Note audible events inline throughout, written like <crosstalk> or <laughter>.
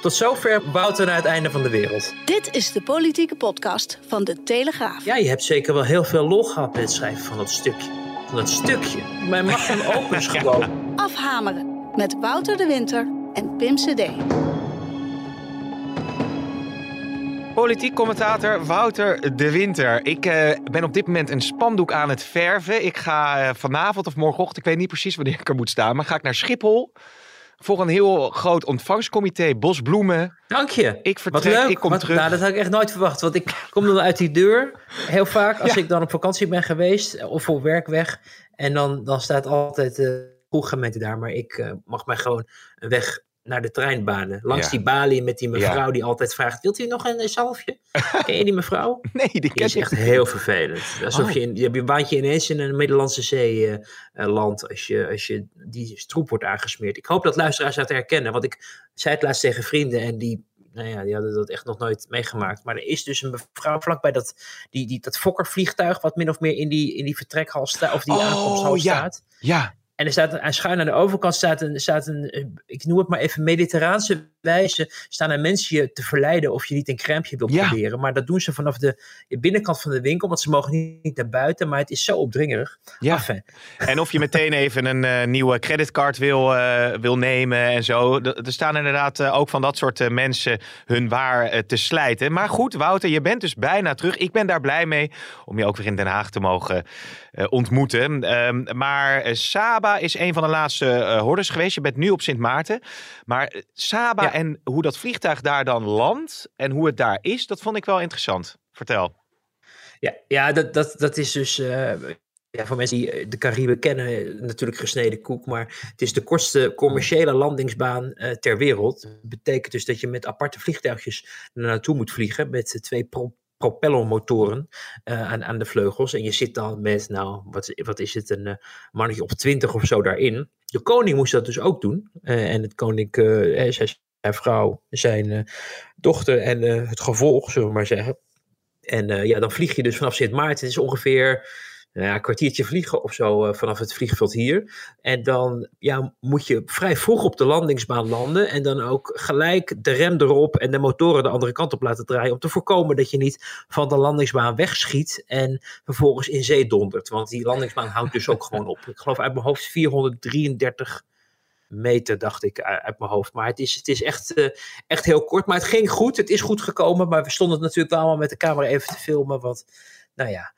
Tot zover Wouter naar het einde van de wereld. Dit is de politieke podcast van De Telegraaf. Ja, je hebt zeker wel heel veel lol gehad met het schrijven van dat stukje. Van dat stukje. Mijn magnum <laughs> opus gewoon. Afhameren met Wouter de Winter en Pim CD. Politiek commentator Wouter de Winter. Ik eh, ben op dit moment een spandoek aan het verven. Ik ga eh, vanavond of morgenochtend, ik weet niet precies wanneer ik er moet staan, maar ga ik naar Schiphol voor een heel groot ontvangstcomité, bosbloemen. Dank je. Ik Wat leuk. ik kom Wat- terug. Nou, dat had ik echt nooit verwacht. Want ik kom dan uit die deur. Heel vaak als Ja. ik dan op vakantie ben geweest. Of voor werk weg. En dan, dan staat altijd de kroeggemeente daar. Maar ik eh, mag mij gewoon een weg naar de treinbanen. Langs Ja. die balie met die mevrouw Ja. die altijd vraagt. Wilt u nog een, eh, zalfje? <laughs> Ken je die mevrouw? Nee, die Die ken is echt heel vervelend. Alsof Oh. je, in, je hebt je ineens in een Middellandse Zee eh, eh, land als je, als je die stroep wordt aangesmeerd. Ik hoop dat luisteraars dat herkennen, want ik zei het laatst tegen vrienden en die, nou ja, die hadden dat echt nog nooit meegemaakt. Maar er is dus een mevrouw vlakbij dat, die, die, dat fokkervliegtuig wat min of meer in die, in die vertrekhal staat, of die Oh, aankomsthal ja. staat. Ja, En er staat aan schuin aan de overkant staat een, staat een, eh, ik noem het maar even mediterraanse wijze, staan er mensen je te verleiden of je niet een crèmeje wilt Ja. proberen. Maar dat doen ze vanaf de, binnenkant van de winkel, want ze mogen niet, niet naar buiten, maar het is zo opdringerig. ja. Enfin, En of je meteen even een eh, nieuwe creditcard wil, eh, wil nemen en zo. Er staan inderdaad ook van dat soort mensen hun waar te slijten. Maar goed, Wouter, je bent dus bijna terug. Ik ben daar blij mee om je ook weer in Den Haag te mogen ontmoeten. Ehm, maar eh, Saba is een van de laatste eh, hordes geweest. Je bent nu op Sint Maarten. Maar eh, Saba Ja. en hoe dat vliegtuig daar dan landt en hoe het daar is, dat vond ik wel interessant. Vertel. ja, ja dat, dat, dat is dus. eh, ja, voor mensen die de Cariben kennen, natuurlijk gesneden koek. Maar het is de kortste commerciële landingsbaan ter wereld. Dat betekent dus dat je met aparte vliegtuigjes naartoe moet vliegen. Met twee pro- propellermotoren eh, aan, aan de vleugels. En je zit dan met, nou, wat, wat is het, een eh, mannetje op twintig of zo daarin. De koning moest dat dus ook doen. Eh, en het koning, zijn, vrouw, zijn dochter en het gevolg, zullen we maar zeggen. En ja, dan vlieg je dus vanaf Sint Maarten. Het is ongeveer ja, een kwartiertje vliegen of zo eh, vanaf het vliegveld hier. En dan ja, moet je vrij vroeg op de landingsbaan landen. En dan ook gelijk de rem erop en de motoren de andere kant op laten draaien. Om te voorkomen dat je niet van de landingsbaan wegschiet. En vervolgens in zee dondert. Want die landingsbaan houdt dus ook gewoon op. Ik geloof uit mijn hoofd 433 meter, dacht ik uit uit mijn hoofd. Maar het is, het is echt, eh, echt heel kort. Maar het ging goed. Het is goed gekomen. Maar we stonden natuurlijk allemaal met de camera even te filmen. Want, nou ja,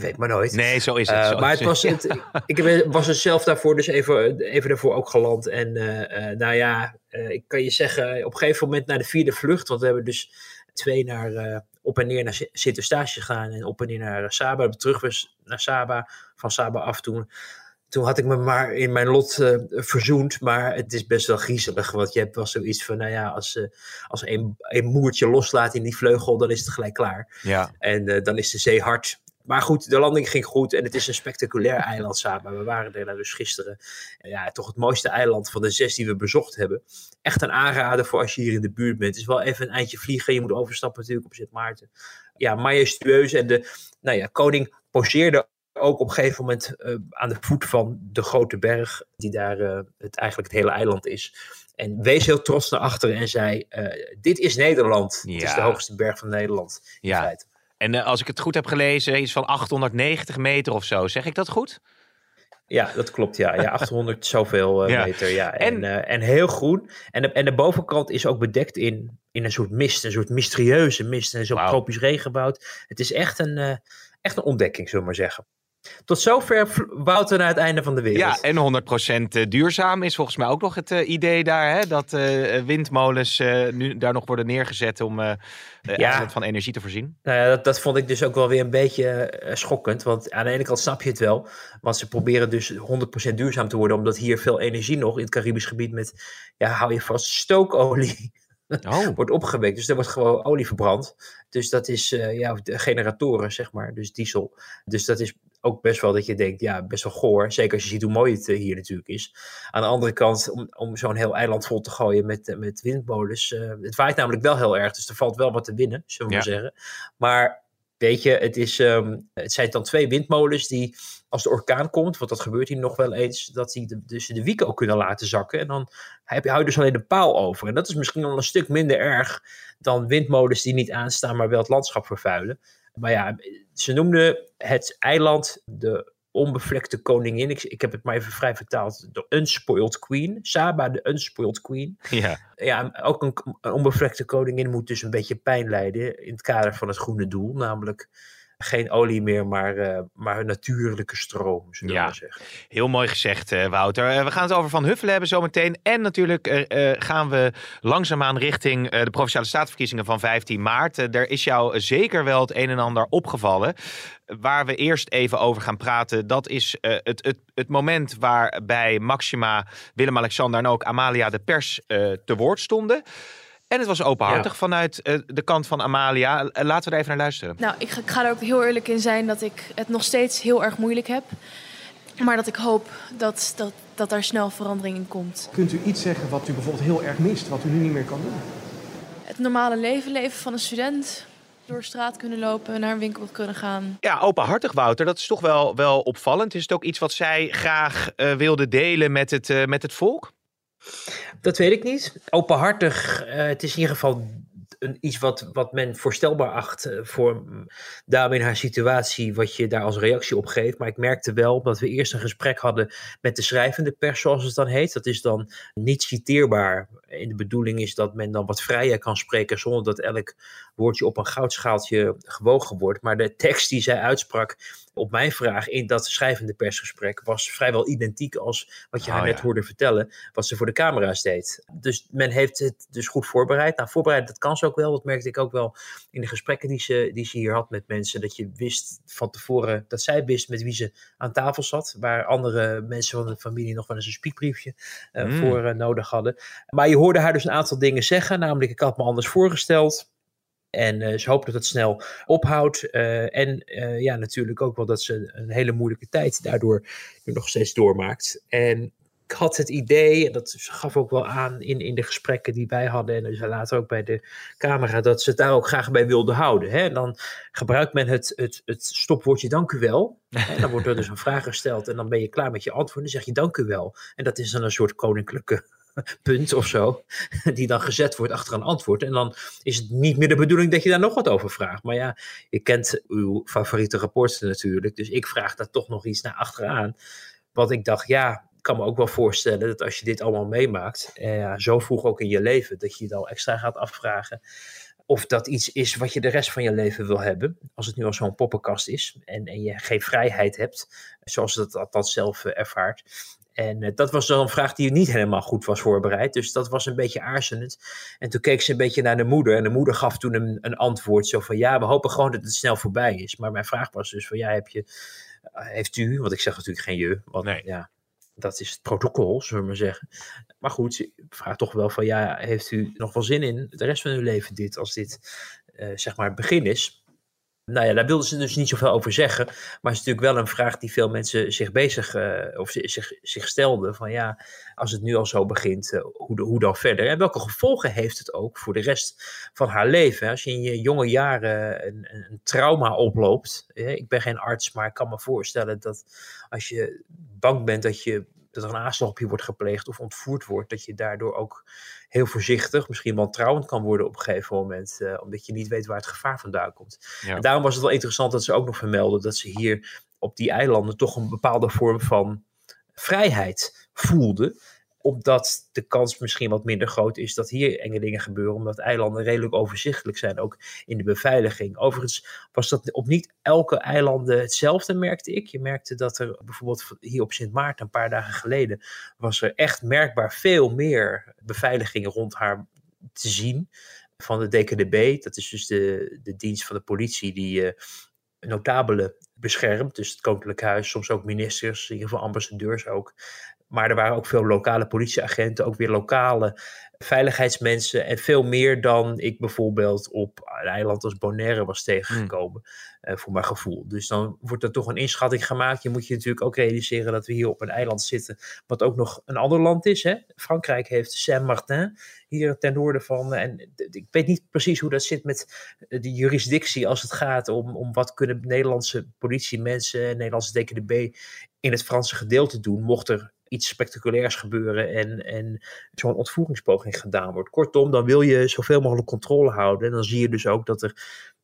je weet maar nooit. Nee, zo is het. Eh, zo maar het was, het, ik was er zelf daarvoor dus even, even daarvoor ook geland. En eh, eh, nou ja, ik kan je zeggen, op een gegeven moment naar de vierde vlucht, want we hebben dus twee naar, op en neer naar Si- Sint-Eustatius gegaan en op en neer naar Saba. Terug was naar Saba, van Saba af toen. Toen had ik me maar in mijn lot verzoend, maar het is best wel griezelig. Want je hebt wel zoiets van, nou ja, als, als een, een moertje loslaat in die vleugel, dan is het gelijk klaar. Ja. En dan is de zee hard. Maar goed, de landing ging goed en het is een spectaculair eiland samen. We waren er dus gisteren. En ja, toch het mooiste eiland van de zes die we bezocht hebben. Echt een aanrader voor als je hier in de buurt bent. Het is wel even een eindje vliegen. Je moet overstappen natuurlijk op Sint Maarten. Ja, majestueus. En de nou ja, koning poseerde ook op een gegeven moment eh, aan de voet van de grote berg. Die daar eh, het, eigenlijk het hele eiland is. En wees heel trots naar achteren en zei: eh, Dit is Nederland. Het is Ja. de hoogste berg van Nederland. In Ja. En eh, als ik het goed heb gelezen, iets van 890 meter of zo. Zeg ik dat goed? Ja, dat klopt. Ja, ja 800 zoveel eh, <laughs> Ja. meter. Ja. En, En- en, en heel groen. En de, en de bovenkant is ook bedekt in, in een soort mist. Een soort mysterieuze mist. En zo Wauw. tropisch regenwoud. Het is echt een, eh, echt een ontdekking, zullen we maar zeggen. Tot zover Wouter naar het einde van de wereld. Ja, en 100% duurzaam is volgens mij ook nog het eh, idee daar. Hè? Dat eh, windmolens eh, nu daar nog worden neergezet om eh Ja. van energie te voorzien. Nou ja, dat, dat vond ik dus ook wel weer een beetje eh, schokkend. Want aan de ene kant snap je het wel. Want ze proberen dus 100% duurzaam te worden. Omdat hier veel energie nog in het Caribisch gebied met, ja, hou je vast, stookolie oh. <laughs> wordt opgewekt. Dus er wordt gewoon olie verbrand. Dus dat is uh, ja, de generatoren, zeg maar, dus diesel. Dus dat is ook best wel dat je denkt, ja, best wel goor. Zeker als je ziet hoe mooi het hier natuurlijk is. Aan de andere kant, om, om zo'n heel eiland vol te gooien met, met windmolens. het waait namelijk wel heel erg, dus er valt wel wat te winnen, zullen we maar zeggen. Maar Weet je, het, is, um, het zijn dan twee windmolens die, als de orkaan komt, want dat gebeurt hier nog wel eens, dat die de, dus de wieken ook kunnen laten zakken. En dan heb je, hou je dus alleen de paal over. En dat is misschien wel een stuk minder erg dan windmolens die niet aanstaan, maar wel het landschap vervuilen. Maar ja, ze noemden het eiland de onbevlekte koningin. Ik, ik heb het maar even vrij vertaald. De Unspoiled Queen. Saba, de Unspoiled Queen. Ja. Ja, ook een, een onbevlekte koningin moet dus een beetje pijn lijden in het kader van het groene doel. Namelijk geen olie meer, maar, uh, maar natuurlijke stroom, zullen ja, zeggen. Heel mooi gezegd, uh, Wouter. Uh, we gaan het over Van Huffelen hebben zometeen. En natuurlijk gaan we langzaamaan richting de Provinciale Staatsverkiezingen van 15 maart. er is jou zeker wel het een en ander opgevallen. Waar we eerst even over gaan praten, dat is het, het, het moment waarbij Maxima, Willem-Alexander en ook Amalia de pers te woord stonden. En het was openhartig vanuit uh, de kant van Amalia. Uh, laten we er even naar luisteren. Nou, ik ga, ik ga, er ook heel eerlijk in zijn dat ik het nog steeds heel erg moeilijk heb. Maar dat ik hoop dat, dat, dat daar snel verandering in komt. Kunt u iets zeggen wat u bijvoorbeeld heel erg mist, wat u nu niet meer kan doen? Het normale leven leven van een student. Door straat kunnen lopen, naar een winkel kunnen gaan. Ja, openhartig Wouter, dat is toch wel, wel opvallend. Is het ook iets wat zij graag uh, wilde delen met het, met het volk? Dat weet ik niet. Openhartig, uh, het is in ieder geval een, iets wat, wat men voorstelbaar acht uh, voor dame in haar situatie, wat je daar als reactie op geeft. Maar ik merkte wel dat we eerst een gesprek hadden met de schrijvende pers, zoals het dan heet. Dat is dan niet citeerbaar. En de bedoeling is dat men dan wat vrijer kan spreken zonder dat elk woordje op een goudschaaltje gewogen wordt. Maar de tekst die zij uitsprak op mijn vraag in dat schrijvende persgesprek was vrijwel identiek als wat je haar oh, net hoorde vertellen, wat ze voor de camera's deed. Dus men heeft het dus goed voorbereid. Nou, voorbereid, dat kan ze ook wel. Dat merkte ik ook wel in de gesprekken die ze, die ze hier had met mensen. Dat je wist van tevoren, dat zij wist met wie ze aan tafel zat. Waar andere mensen van de familie nog wel eens een spiekbriefje uh, voor uh, nodig hadden. Maar je hoorde haar dus een aantal dingen zeggen. Namelijk, ik had me anders voorgesteld. En uh, ze hopen dat het snel ophoudt. Uh, en uh, ja, natuurlijk ook wel dat ze een hele moeilijke tijd daardoor nog steeds doormaakt. En ik had het idee, en dat gaf ook wel aan in, in de gesprekken die wij hadden, en dus later ook bij de camera, dat ze het daar ook graag bij wilden houden. Hè? Dan gebruikt men het, het, het stopwoordje dank u wel. En dan wordt er dus een vraag gesteld en dan ben je klaar met je antwoord. Dan zeg je dank u wel. En dat is dan een soort koninklijke <laughs> punt of zo, die dan gezet wordt achter een antwoord. En dan is het niet meer de bedoeling dat je daar nog wat over vraagt. Maar ja, je kent uw favoriete rapporten natuurlijk, dus ik vraag daar toch nog iets naar achteraan. Want ik dacht, ja, ik kan me ook wel voorstellen dat als je dit allemaal meemaakt, eh, zo vroeg ook in je leven, dat je je dan extra gaat afvragen of dat iets is wat je de rest van je leven wil hebben. Als het nu al zo'n poppenkast is en, en je geen vrijheid hebt, zoals dat, dat zelf uh, ervaart. En uh, dat was dan een vraag die niet helemaal goed was voorbereid. Dus dat was een beetje aarzelend. En toen keek ze een beetje naar de moeder. En de moeder gaf toen een, een antwoord. Zo van ja, we hopen gewoon dat het snel voorbij is. Maar mijn vraag was dus van ja, heb je, uh, heeft u, want ik zeg natuurlijk geen je. Want nee. ja, dat is het protocol, zullen we maar zeggen. Maar goed, ik vraag toch wel van ja, heeft u nog wel zin in de rest van uw leven dit, als dit uh, zeg maar het begin is? Nou ja, daar wilden ze dus niet zoveel over zeggen. Maar het is natuurlijk wel een vraag die veel mensen zich bezig uh, of zich, zich stelden. Van ja, als het nu al zo begint, uh, hoe, hoe dan verder? En welke gevolgen heeft het ook voor de rest van haar leven? Als je in je jonge jaren een, een trauma oploopt. ik ben geen arts, maar ik kan me voorstellen dat als je bang bent dat je dat er een aanslag op je wordt gepleegd of ontvoerd wordt, dat je daardoor ook heel voorzichtig, misschien wel trouwend kan worden op een gegeven moment, uh, omdat je niet weet waar het gevaar vandaan komt. Ja. En daarom was het wel interessant dat ze ook nog vermelden dat ze hier op die eilanden toch een bepaalde vorm van vrijheid voelden omdat de kans misschien wat minder groot is dat hier enge dingen gebeuren, omdat eilanden redelijk overzichtelijk zijn, ook in de beveiliging. Overigens was dat op niet elke eilanden hetzelfde, merkte ik. Je merkte dat er bijvoorbeeld hier op Sint Maarten een paar dagen geleden, was er echt merkbaar veel meer beveiliging rond haar te zien van de DKDB. Dat is dus de, de dienst van de politie die uh, notabelen beschermt. Dus het Koninklijk Huis, soms ook ministers, in ieder geval ambassadeurs ook maar er waren ook veel lokale politieagenten, ook weer lokale veiligheidsmensen en veel meer dan ik bijvoorbeeld op een eiland als Bonaire was tegengekomen, uh, voor mijn gevoel. Dus dan wordt er toch een inschatting gemaakt. Je moet je natuurlijk ook realiseren dat we hier op een eiland zitten, wat ook nog een ander land is. Hè? Frankrijk heeft Saint-Martin, hier ten noorden van. En ik weet niet precies hoe dat zit met de jurisdictie als het gaat om, om wat kunnen Nederlandse politiemensen, Nederlandse DKDB in het Franse gedeelte doen, mocht er iets spectaculairs gebeuren en, en zo'n ontvoeringspoging gedaan wordt. Kortom, dan wil je zoveel mogelijk controle houden. En dan zie je dus ook dat er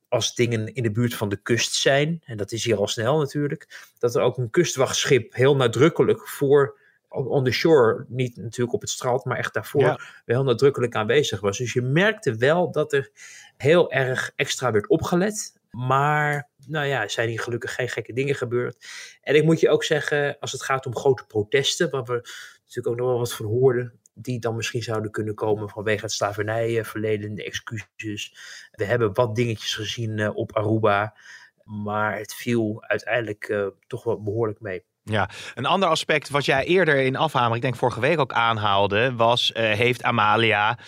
als dingen in de buurt van de kust zijn, en dat is hier al snel natuurlijk, dat er ook een kustwachtschip heel nadrukkelijk voor on the shore, niet natuurlijk op het strand, maar echt daarvoor ja. wel nadrukkelijk aanwezig was. Dus je merkte wel dat er heel erg extra werd opgelet. Maar nou ja, zijn hier gelukkig geen gekke dingen gebeurd. En ik moet je ook zeggen, als het gaat om grote protesten, waar we natuurlijk ook nog wel wat van hoorden, die dan misschien zouden kunnen komen vanwege het slavernijverleden, de excuses. We hebben wat dingetjes gezien uh, op Aruba, maar het viel uiteindelijk uh, toch wel behoorlijk mee. Ja, een ander aspect wat jij eerder in afhamer, ik denk vorige week ook aanhaalde, was uh, heeft Amalia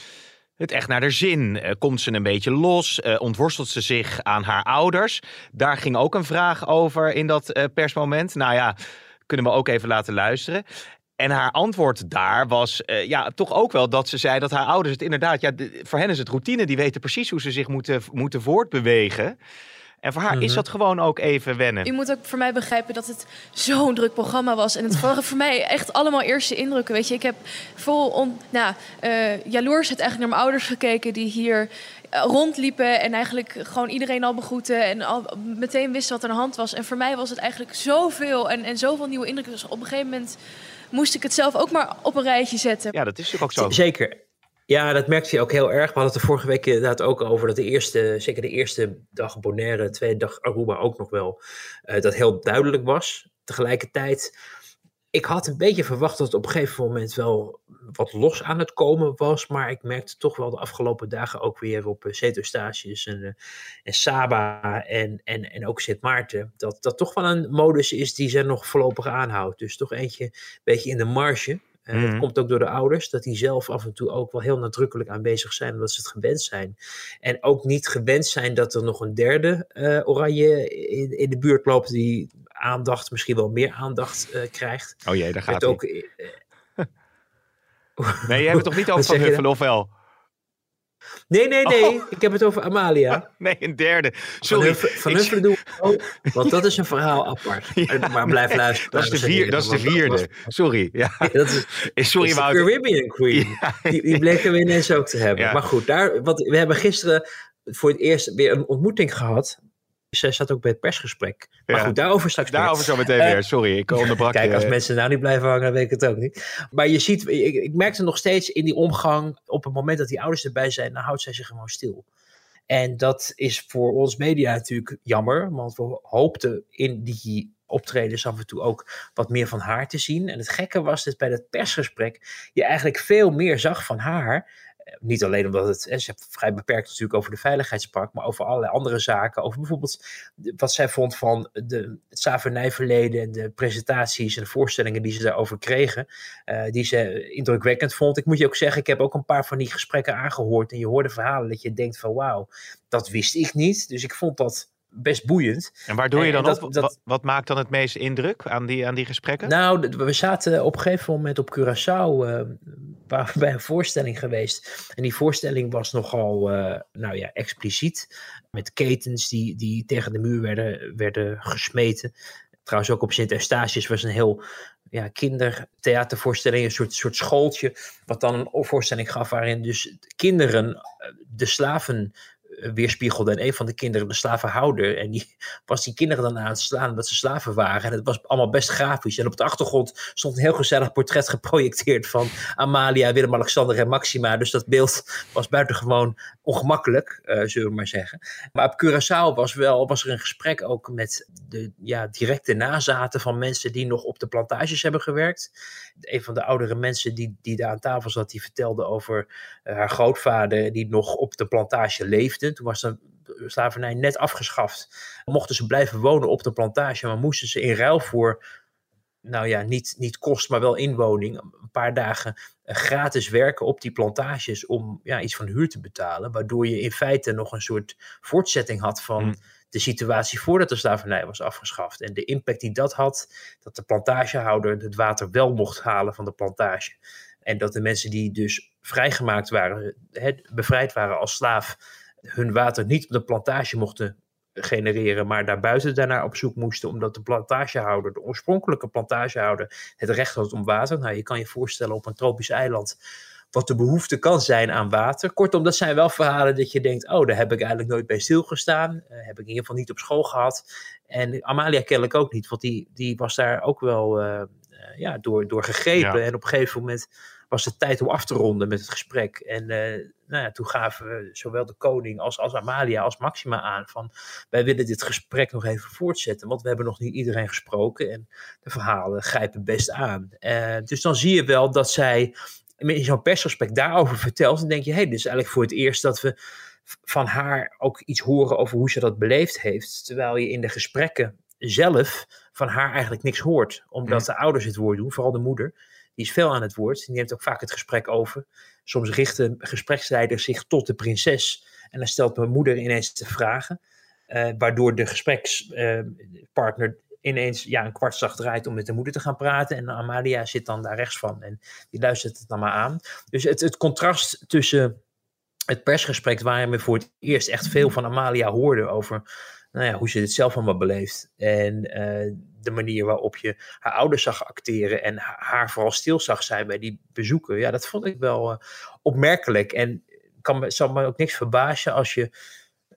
het echt naar de zin? Uh, komt ze een beetje los? Uh, ontworstelt ze zich aan haar ouders? Daar ging ook een vraag over in dat uh, persmoment. Nou ja, kunnen we ook even laten luisteren. En haar antwoord daar was ja, toch ook wel dat ze zei dat haar ouders het inderdaad, ja, voor hen is het routine, die weten precies hoe ze zich moeten, moeten voortbewegen. En voor haar is mhm. dat gewoon ook even wennen. U moet ook voor mij begrijpen dat het zo'n druk programma was. En het <laughs> waren voor mij echt allemaal eerste indrukken. Weet je, ik heb vol on, nou, uh, jaloers het eigenlijk naar mijn ouders gekeken die hier eh, rondliepen en eigenlijk gewoon iedereen al begroeten en al meteen wisten wat er aan de hand was. En voor mij was het eigenlijk zoveel en, en zoveel nieuwe indrukken. Dus op een gegeven moment moest ik het zelf ook maar op een rijtje zetten. Ja, dat is natuurlijk ook zo. Zeker. Ja, dat merkte je ook heel erg. We hadden het er vorige week inderdaad ook over dat de eerste, zeker de eerste dag Bonaire, de tweede dag Aruba ook nog wel, uh, dat heel duidelijk was. Tegelijkertijd, ik had een beetje verwacht dat het op een gegeven moment wel wat los aan het komen was. Maar ik merkte toch wel de afgelopen dagen ook weer op uh, Eustatius en, uh, en Saba en, en, en ook Sint Maarten. Dat dat toch wel een modus is die ze nog voorlopig aanhoudt. Dus toch eentje een beetje in de marge. Mm. Het komt ook door de ouders, dat die zelf af en toe ook wel heel nadrukkelijk aanwezig zijn, omdat ze het gewend zijn. En ook niet gewend zijn dat er nog een derde uh, oranje in, in de buurt loopt, die aandacht, misschien wel meer aandacht uh, krijgt. Oh jee, daar gaat het ook. <laughs> nee, jij hebt het toch niet <laughs> over Van Huffelen, of wel? Nee, nee, nee. Oh. Ik heb het over Amalia. <laughs> Nee, een derde. Sorry. Van Huffelen doen. <laughs> Want dat is een verhaal apart. Ja, maar blijf luisteren. Dat is de, vier, dat is de vierde. Sorry. <laughs> Ja. dat is, Sorry, de Caribbean Queen. Ja. Die, die bleken we ineens ook te hebben. Maar goed, daar, wat, we hebben gisteren voor het eerst weer een ontmoeting gehad zij zat ook bij het persgesprek. Maar goed, daarover straks Daarover zo meteen weer. Sorry, ik <laughs> onderbrak Kijk, als mensen nou niet blijven hangen, dan weet ik het ook niet. Maar je ziet, ik, ik merkte nog steeds in die omgang, op het moment dat die ouders erbij zijn, dan houdt zij zich gewoon stil. En dat is voor ons media natuurlijk jammer, want we hoopten in die optredens af en toe ook wat meer van haar te zien. En het gekke was dat bij dat persgesprek je eigenlijk veel meer zag van haar niet alleen omdat het, ze heeft vrij beperkt natuurlijk over de veiligheidspark, maar over allerlei andere zaken. Over bijvoorbeeld wat zij vond van de, het slavernijverleden en de presentaties en de voorstellingen die ze daarover kregen. Uh, die ze indrukwekkend vond. Ik moet je ook zeggen, ik heb ook een paar van die gesprekken aangehoord. En je hoorde verhalen dat je denkt van wauw, dat wist ik niet. Dus ik vond dat best boeiend. En waar doe je dan dat, op? Dat, wat, maakt dan het meeste indruk aan die, aan die gesprekken? Nou, we zaten op een gegeven moment op Curaçao uh, <laughs> bij een voorstelling geweest. En die voorstelling was nogal, uh, nou ja, expliciet. Met ketens die, die tegen de muur werden, werden gesmeten. Trouwens ook op Sint Eustatius was een heel ja, kindertheatervoorstelling, een soort, soort schooltje, wat dan een voorstelling gaf waarin dus kinderen eh, de slaven weerspiegelde. En een van de kinderen, de slavenhouder, en die <laughs> was die kinderen dan aan het slaan omdat ze slaven waren. En het was allemaal best grafisch. En op de achtergrond stond een heel gezellig portret geprojecteerd van Amalia, Willem-Alexander en Maxima. Dus dat beeld was buitengewoon ongemakkelijk, uh, zullen we maar zeggen. Maar op Curaçao was, wel, was er een gesprek ook met de ja, directe nazaten van mensen die nog op de plantages hebben gewerkt. Een van de oudere mensen die, die daar aan tafel zat, die vertelde over uh, haar grootvader die nog op de plantage leefde. Toen was de slavernij net afgeschaft. Mochten ze blijven wonen op de plantage, maar moesten ze in ruil voor nou ja, niet, niet kost, maar wel inwoning, een paar dagen gratis werken op die plantages om ja, iets van huur te betalen. Waardoor je in feite nog een soort voortzetting had van Mm. de situatie voordat de slavernij was afgeschaft. En de impact die dat had, dat de plantagehouder het water wel mocht halen van de plantage. En dat de mensen die dus vrijgemaakt waren, hè, bevrijd waren als slaaf, hun water niet op de plantage mochten genereren, maar daarbuiten daarnaar op zoek moesten, omdat de plantagehouder, de oorspronkelijke plantagehouder, het recht had om water. Nou, je kan je voorstellen op een tropisch eiland wat de behoefte kan zijn aan water. Kortom, dat zijn wel verhalen dat je denkt, oh, daar heb ik eigenlijk nooit bij stilgestaan. Uh, heb ik in ieder geval niet op school gehad. En Amalia kennelijk ook niet, want die, die was daar ook wel uh, uh, ja, door, door gegrepen. Ja. En op een gegeven moment was het tijd om af te ronden met het gesprek. En uh, nou ja, toen gaven zowel de koning als, als Amalia als Maxima aan van wij willen dit gesprek nog even voortzetten, want we hebben nog niet iedereen gesproken en de verhalen grijpen best aan. Uh, dus dan zie je wel dat zij in zo'n persgesprek daarover vertelt, dan denk je, hé, hey, dit is eigenlijk voor het eerst dat we van haar ook iets horen over hoe ze dat beleefd heeft, terwijl je in de gesprekken zelf van haar eigenlijk niks hoort, omdat de ouders het woord doen, vooral de moeder. Die is veel aan het woord. Die neemt ook vaak het gesprek over. Soms richt de gespreksleider zich tot de prinses. En dan stelt mijn moeder ineens de vragen. Uh, waardoor de gesprekspartner uh, ineens ja, een kwartslag draait om met de moeder te gaan praten. En Amalia zit dan daar rechts van. En die luistert het dan maar aan. Dus het, het contrast tussen het persgesprek waarin we voor het eerst echt veel van Amalia hoorden over nou ja, hoe ze dit zelf allemaal beleeft. En uh, de manier waarop je haar ouders zag acteren en haar vooral stil zag zijn bij die bezoeken. Ja, dat vond ik wel uh, opmerkelijk. En kan me, zal me ook niks verbazen als je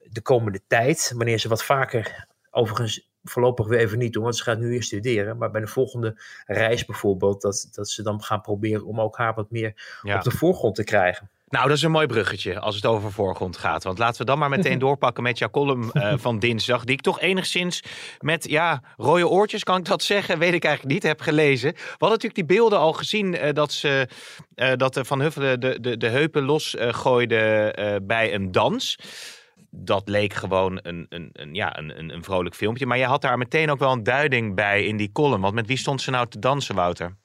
de komende tijd, wanneer ze wat vaker, overigens voorlopig weer even niet doen, want ze gaat nu weer studeren, maar bij de volgende reis bijvoorbeeld, dat, dat ze dan gaan proberen om ook haar wat meer ja. op de voorgrond te krijgen. Nou, dat is een mooi bruggetje als het over voorgrond gaat. Want laten we dan maar meteen <laughs> doorpakken met jouw column uh, <laughs> van dinsdag. Die ik toch enigszins met, ja, rode oortjes, kan ik dat zeggen? Weet ik eigenlijk niet, heb gelezen. We hadden natuurlijk die beelden al gezien uh, dat, ze, uh, dat Van Huffelen de, de, de heupen losgooide bij een dans. Dat leek gewoon een, een, een, ja, een, een vrolijk filmpje. Maar je had daar meteen ook wel een duiding bij in die column. Want met wie stond ze nou te dansen, Wouter?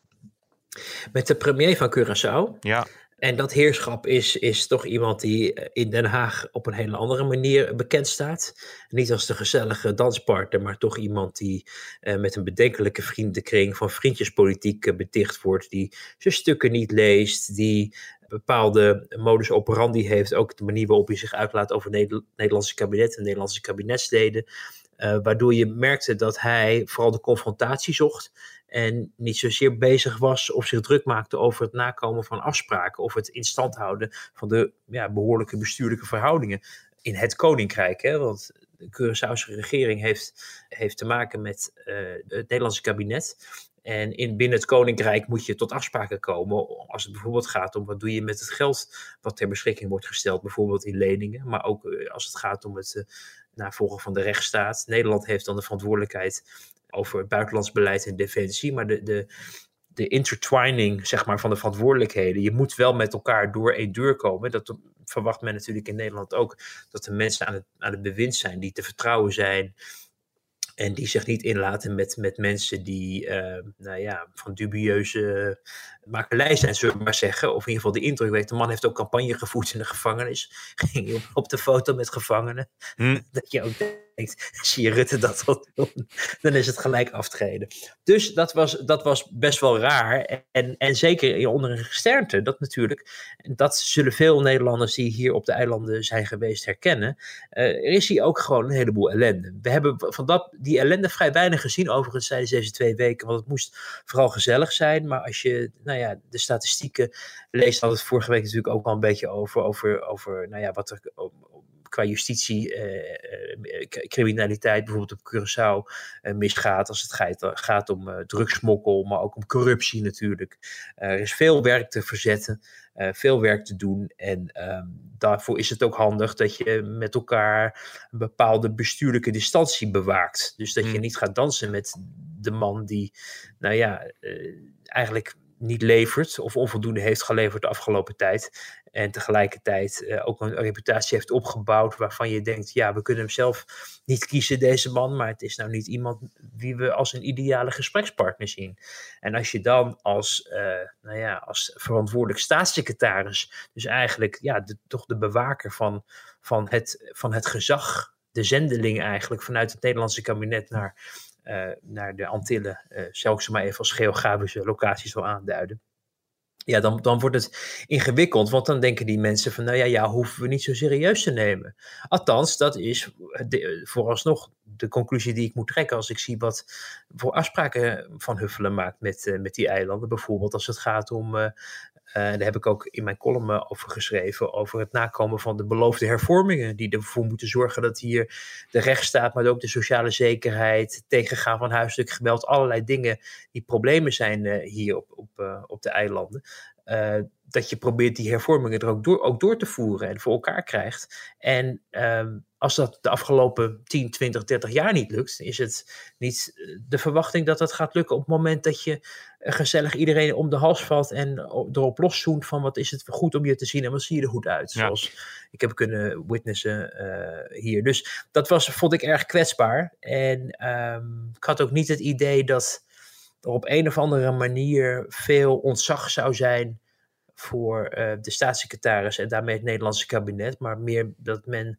Met de premier van Curaçao. Ja. En dat heerschap is, is toch iemand die in Den Haag op een hele andere manier bekend staat. Niet als de gezellige danspartner, maar toch iemand die eh, met een bedenkelijke vriendenkring van vriendjespolitiek eh, beticht wordt. Die zijn stukken niet leest, die bepaalde modus operandi heeft. Ook de manier waarop hij zich uitlaat over Nederlandse kabinet en Nederlandse kabinetsleden. Waardoor je merkte dat hij vooral de confrontatie zocht. En niet zozeer bezig was of zich druk maakte over het nakomen van afspraken. Of het in stand houden van de ja, behoorlijke bestuurlijke verhoudingen in het koninkrijk. Hè? Want de Curaçaose regering heeft, heeft te maken met uh, het Nederlandse kabinet. En in, binnen het koninkrijk moet je tot afspraken komen als het bijvoorbeeld gaat om wat doe je met het geld wat ter beschikking wordt gesteld, bijvoorbeeld in leningen, maar ook als het gaat om het navolgen van de rechtsstaat. Nederland heeft dan de verantwoordelijkheid over buitenlands beleid en defensie, maar de, de, de intertwining zeg maar, van de verantwoordelijkheden, je moet wel met elkaar door één deur komen. Dat verwacht men natuurlijk in Nederland ook, dat de mensen aan het, aan het bewind zijn die te vertrouwen zijn, en die zich niet inlaten met, met mensen die, uh, nou ja, van dubieuze makelij zijn, zullen we maar zeggen. Of in ieder geval de indruk wekt. De man heeft ook campagne gevoerd in de gevangenis. <laughs> Ging op, op de foto met gevangenen. Hm. <laughs> Dat je ook denkt, zie je Rutte dat al doen? <laughs> Dan is het gelijk aftreden. Dus dat was, dat was best wel raar. En, en zeker onder een gesternte, dat natuurlijk. Dat zullen veel Nederlanders die hier op de eilanden zijn geweest herkennen. Uh, er is hier ook gewoon een heleboel ellende. We hebben van dat, die ellende vrij weinig gezien overigens tijdens deze twee weken. Want het moest vooral gezellig zijn. Maar als je nou ja, de statistieken leest, had het vorige week natuurlijk ook al een beetje over, over, over nou ja, wat er qua justitie, eh, criminaliteit bijvoorbeeld op Curaçao eh, misgaat. Als het gaat, gaat om eh, drugsmokkel, maar ook om corruptie natuurlijk. er is veel werk te verzetten, veel werk te doen. En ehm, daarvoor is het ook handig dat je met elkaar een bepaalde bestuurlijke distantie bewaakt. Dus dat je niet gaat dansen met de man die, nou ja, eigenlijk niet levert of onvoldoende heeft geleverd de afgelopen tijd. En tegelijkertijd ook een reputatie heeft opgebouwd waarvan je denkt, ja, we kunnen hem zelf niet kiezen, deze man, maar het is nou niet iemand wie we als een ideale gesprekspartner zien. En als je dan als, nou ja, als verantwoordelijk staatssecretaris, dus eigenlijk ja, toch de bewaker van, van, het, van het gezag, de zendeling eigenlijk vanuit het Nederlandse kabinet naar naar de Antillen, uh, zal ik ze maar even als geografische locaties wil aanduiden. Ja, dan, dan wordt het ingewikkeld, want dan denken die mensen van, nou ja, ja, hoeven we niet zo serieus te nemen. Althans, dat is de, vooralsnog de conclusie die ik moet trekken als ik zie wat voor afspraken Van Huffelen maakt met, met die eilanden. Bijvoorbeeld als het gaat om daar heb ik ook in mijn column over geschreven, over het nakomen van de beloofde hervormingen, die ervoor moeten zorgen dat hier de rechtsstaat, maar ook de sociale zekerheid, tegengaan van huiselijk geweld, allerlei dingen die problemen zijn uh, hier op, op, uh, op de eilanden. dat je probeert die hervormingen er ook door, ook door te voeren en voor elkaar krijgt. En ehm, als dat de afgelopen 10, 20, 30 jaar niet lukt, is het niet de verwachting dat dat gaat lukken op het moment dat je gezellig iedereen om de hals valt en erop loszoent van wat is het goed om je te zien en wat zie je er goed uit. Zoals ik heb kunnen witnessen uh, hier. Dus dat was, vond ik erg kwetsbaar. En um, ik had ook niet het idee dat er op een of andere manier veel ontzag zou zijn voor uh, de staatssecretaris en daarmee het Nederlandse kabinet. Maar meer dat men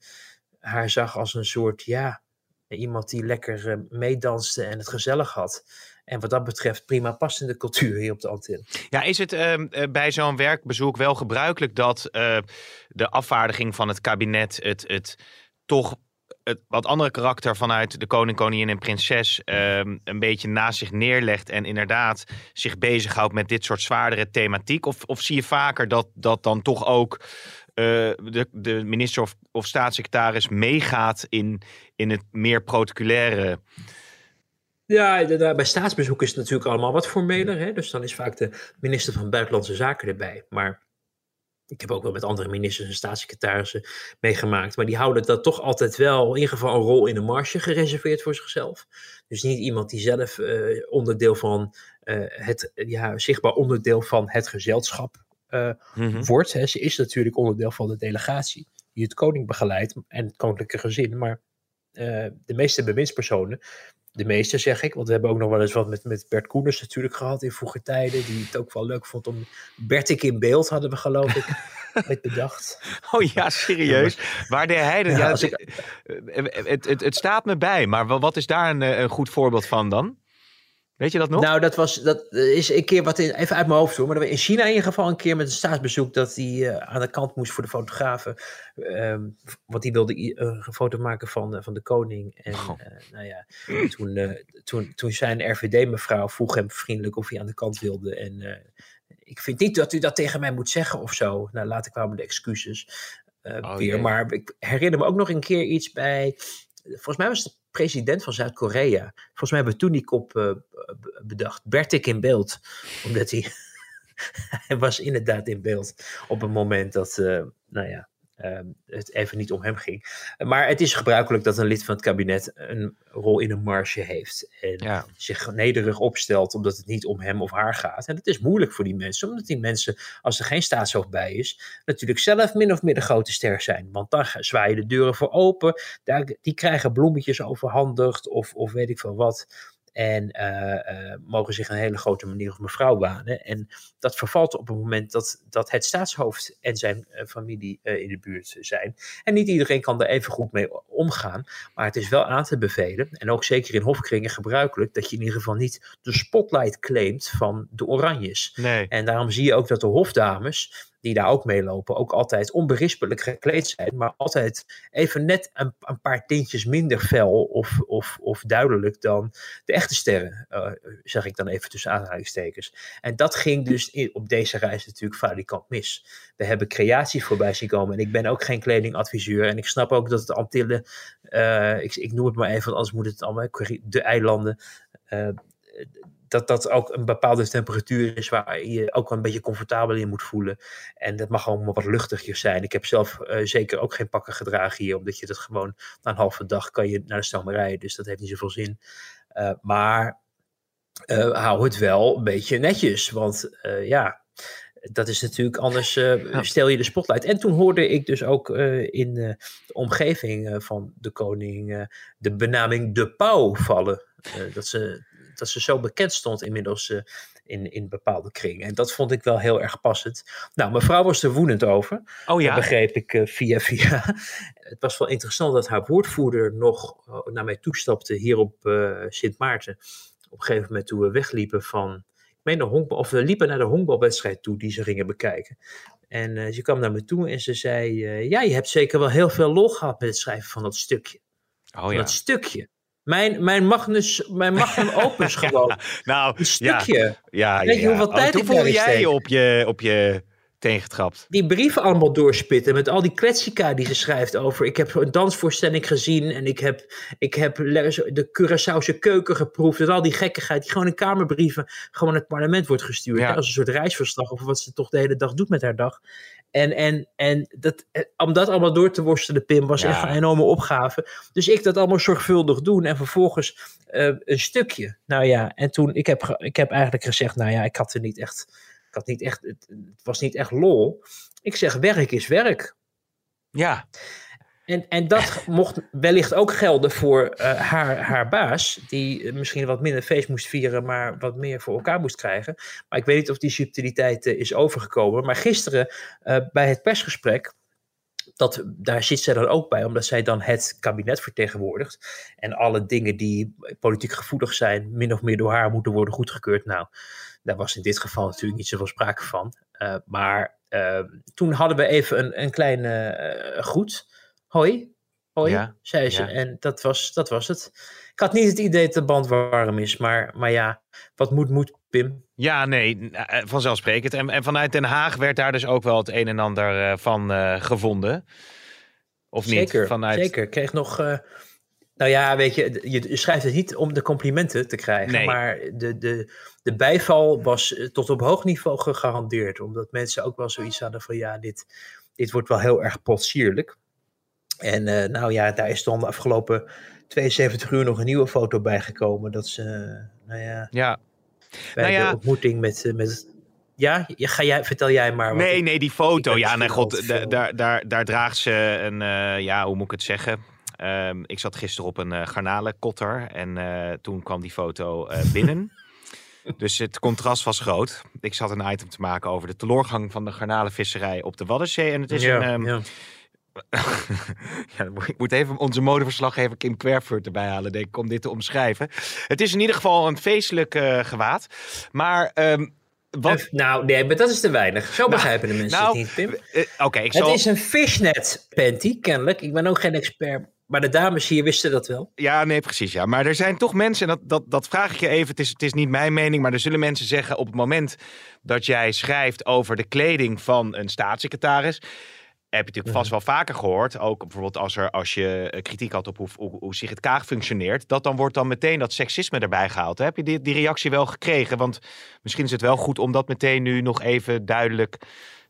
haar zag als een soort, ja, iemand die lekker uh, meedanste en het gezellig had. En wat dat betreft prima past in de cultuur hier op de Antillen. Ja, is het uh, bij zo'n werkbezoek wel gebruikelijk dat uh, de afvaardiging van het kabinet het, het toch het wat andere karakter vanuit de koning, koningin en prinses uh, een beetje naast zich neerlegt en inderdaad zich bezighoudt met dit soort zwaardere thematiek? Of, of zie je vaker dat dat dan toch ook de, de minister of, staatssecretaris meegaat in, in het meer protocolaire ja, bij staatsbezoek is het natuurlijk allemaal wat formeler. Hè? Dus dan is vaak de minister van Buitenlandse Zaken erbij. Maar ik heb ook wel met andere ministers en staatssecretarissen meegemaakt. Maar die houden dat toch altijd wel, in ieder geval een rol in de marge gereserveerd voor zichzelf. Dus niet iemand die zelf uh, onderdeel van uh, het, ja, zichtbaar onderdeel van het gezelschap uh, mm -hmm. wordt. Hè. Ze is natuurlijk onderdeel van de delegatie die het koning begeleidt en het koninklijke gezin. Maar de meeste bewindspersonen de meeste zeg ik. Want we hebben ook nog wel eens wat met, met Bert Koeners natuurlijk gehad in vroege tijden. Die het ook wel leuk vond om. Bertik in beeld hadden we geloof ik <laughs> met bedacht. Oh ja, serieus. Waar hij <laughs> dat? Ja, ik... het, het, het, staat me bij, maar wat is daar een, een goed voorbeeld van dan? Weet je dat nog? Nou, dat, was, dat is een keer wat in, even uit mijn hoofd hoor. Maar in China in ieder geval een keer met een staatsbezoek dat hij uh, aan de kant moest voor de fotografen. Um, want die wilde uh, een foto maken van, uh, van de koning. En oh. nou ja, toen, toen, toen zijn RVD-mevrouw vroeg hem vriendelijk of hij aan de kant wilde. En ik vind niet dat u dat tegen mij moet zeggen of zo. Nou, laat ik wel met de excuses oh, weer. Maar ik herinner me ook nog een keer iets bij. Volgens mij was het president van Zuid-Korea. Volgens mij hebben we toen die kop uh, bedacht. Bertik in beeld. Omdat hij, <laughs> hij was inderdaad in beeld op het moment dat, uh, nou ja, het even niet om hem ging. Maar het is gebruikelijk dat een lid van het kabinet een rol in een marge heeft. En ja. zich nederig opstelt omdat het niet om hem of haar gaat. En dat is moeilijk voor die mensen, omdat die mensen, als er geen staatshoofd bij is, natuurlijk zelf min of meer de grote ster zijn. Want dan zwaaien de deuren voor open. Daar, die krijgen bloemetjes overhandigd of, of weet ik veel wat. En uh, uh, mogen zich een hele grote manier of mevrouw banen. En dat vervalt op het moment dat, dat het staatshoofd en zijn uh, familie in de buurt zijn. En niet iedereen kan er even goed mee omgaan. Maar het is wel aan te bevelen. En ook zeker in hofkringen gebruikelijk. Dat je in ieder geval niet de spotlight claimt van de oranjes. Nee. En daarom zie je ook dat de hofdames die daar ook meelopen, ook altijd onberispelijk gekleed zijn, maar altijd even net een, een paar tintjes minder fel of, of, of duidelijk dan de echte sterren, uh, zeg ik dan even tussen aanhalingstekens. En dat ging dus in, op deze reis natuurlijk falikant mis. We hebben creatie voorbij zien komen en ik ben ook geen kledingadviseur en ik snap ook dat de Antillen, uh, ik, ik noem het maar even, anders moet het allemaal, de eilanden, uh, dat dat ook een bepaalde temperatuur is waar je ook een beetje comfortabel in moet voelen. En dat mag allemaal wat luchtiger zijn. Ik heb zelf uh, zeker ook geen pakken gedragen hier, omdat je dat gewoon na een halve dag kan je naar de stomerij. Dus dat heeft niet zoveel zin. Uh, maar uh, hou het wel een beetje netjes. Want ja, dat is natuurlijk anders, uh, stel je de spotlight. En toen hoorde ik dus ook uh, in de omgeving van de koning de benaming de pauw vallen. dat, ze, dat ze zo bekend stond inmiddels in, in bepaalde kringen. En dat vond ik wel heel erg passend. Nou, mevrouw was er woedend over. Oh ja. Dat begreep ik via via. <laughs> Het was wel interessant dat haar woordvoerder nog naar mij toestapte hier op Sint Maarten. Op een gegeven moment toen we wegliepen van meen de honkbal, of we liepen naar de honkbalwedstrijd toe die ze gingen bekijken. En uh, ze kwam naar me toe en ze zei: uh, Ja, je hebt zeker wel heel veel lol gehad met het schrijven van dat stukje. Oh ja. Dat stukje. Mijn, mijn Magnus, mijn <laughs> Magnum Opus gewoon. ja, nou, een stukje. Ja, ja, Weet je hoeveel Oh, tijd ik voelde jij steek? op je, op je teen getrapt. Die brieven allemaal doorspitten met al die kletsika die ze schrijft over. Ik heb een dansvoorstelling gezien en ik heb, ik heb de Curaçaose keuken geproefd. En al die gekkigheid die gewoon in kamerbrieven gewoon naar het parlement wordt gestuurd. Als een soort reisverslag over wat ze toch de hele dag doet met haar dag. En, en, en dat, eh, om dat allemaal door te worstelen, Pim, was Ja. echt een enorme opgave. Dus ik dat allemaal zorgvuldig doen en vervolgens eh, een stukje. Nou ja, en toen, ik heb, ik heb eigenlijk gezegd, nou ja, ik had er niet echt, ik had niet echt, het, het was niet echt lol. Ik zeg, werk is werk. Ja, En, en dat <laughs> mocht wellicht ook gelden voor eh, haar, haar baas, die eh, misschien wat minder feest moest vieren, maar wat meer voor elkaar moest krijgen. Maar ik weet niet of die subtiliteit eh, is overgekomen. Maar gisteren bij het persgesprek, dat, daar zit zij dan ook bij, omdat zij dan het kabinet vertegenwoordigt. En alle dingen die politiek gevoelig zijn, min of meer door haar moeten worden goedgekeurd. Nou, daar was in dit geval natuurlijk niet zoveel sprake van. Maar toen hadden we even een, een kleine groet. Hoi, hoi, Ja, zei ze. ja. En dat was, dat was het. Ik had niet het idee dat de band warm is, maar, maar ja, wat moet, moet, Pim. ja nee, eh, vanzelfsprekend. En, en vanuit Den Haag werd daar dus ook wel het een en ander eh, van eh, gevonden. Of niet? Zeker, Vanuit... zeker. Ik kreeg nog... eh, nou ja, weet je, je, schrijft het niet om de complimenten te krijgen, Nee. maar de, de, de bijval was eh, tot op hoog niveau gegarandeerd. Omdat mensen ook wel zoiets hadden van, ja, dit, dit wordt wel heel erg potsierlijk. En eh, nou ja, daar is dan de afgelopen 72 uur nog een nieuwe foto bijgekomen. Dat ze, eh, nou ja, Ja, bij Nou ja. de ontmoeting met... eh, met ja, ga jij, vertel jij maar. Nee, ik- nee, die foto. Ja, nee, god, daar, daar, daar draagt ze een, ja, hoe moet ik het zeggen? Ehm, ik zat gisteren op een eh garnalenkotter en toen kwam die foto binnen. <laughs> dus het contrast was groot. Ik zat een item te maken over de teleurgang van de garnalenvisserij op de Waddenzee. En het is ja, een... ehm, ja. <laughs> ja, ik moet even onze modeverslaggever Kim Kwerfurt erbij halen, denk ik, om dit te omschrijven. Het is in ieder geval een feestelijk eh, gewaad. Maar ehm, wat... Eh, Nou, nee, maar dat is te weinig. Zo begrijpen de mensen nou, het niet, Pim. eh, Oké, ik Het zal... is een fishnet panty, kennelijk. Ik ben ook geen expert, maar de dames hier wisten dat wel. Ja, nee, precies. Ja. Maar er zijn toch mensen, en dat, dat, dat vraag ik je even. Het is, het is niet mijn mening, maar er zullen mensen zeggen op het moment dat jij schrijft over de kleding van een staatssecretaris. Heb je natuurlijk vast wel vaker gehoord, ook bijvoorbeeld als, er, als je eh, kritiek had op hoe, hoe, hoe Sigrid Kaag functioneert, dat dan wordt dan meteen dat seksisme erbij gehaald. Heb je die, die reactie wel gekregen? Want misschien is het wel goed om dat meteen nu nog even duidelijk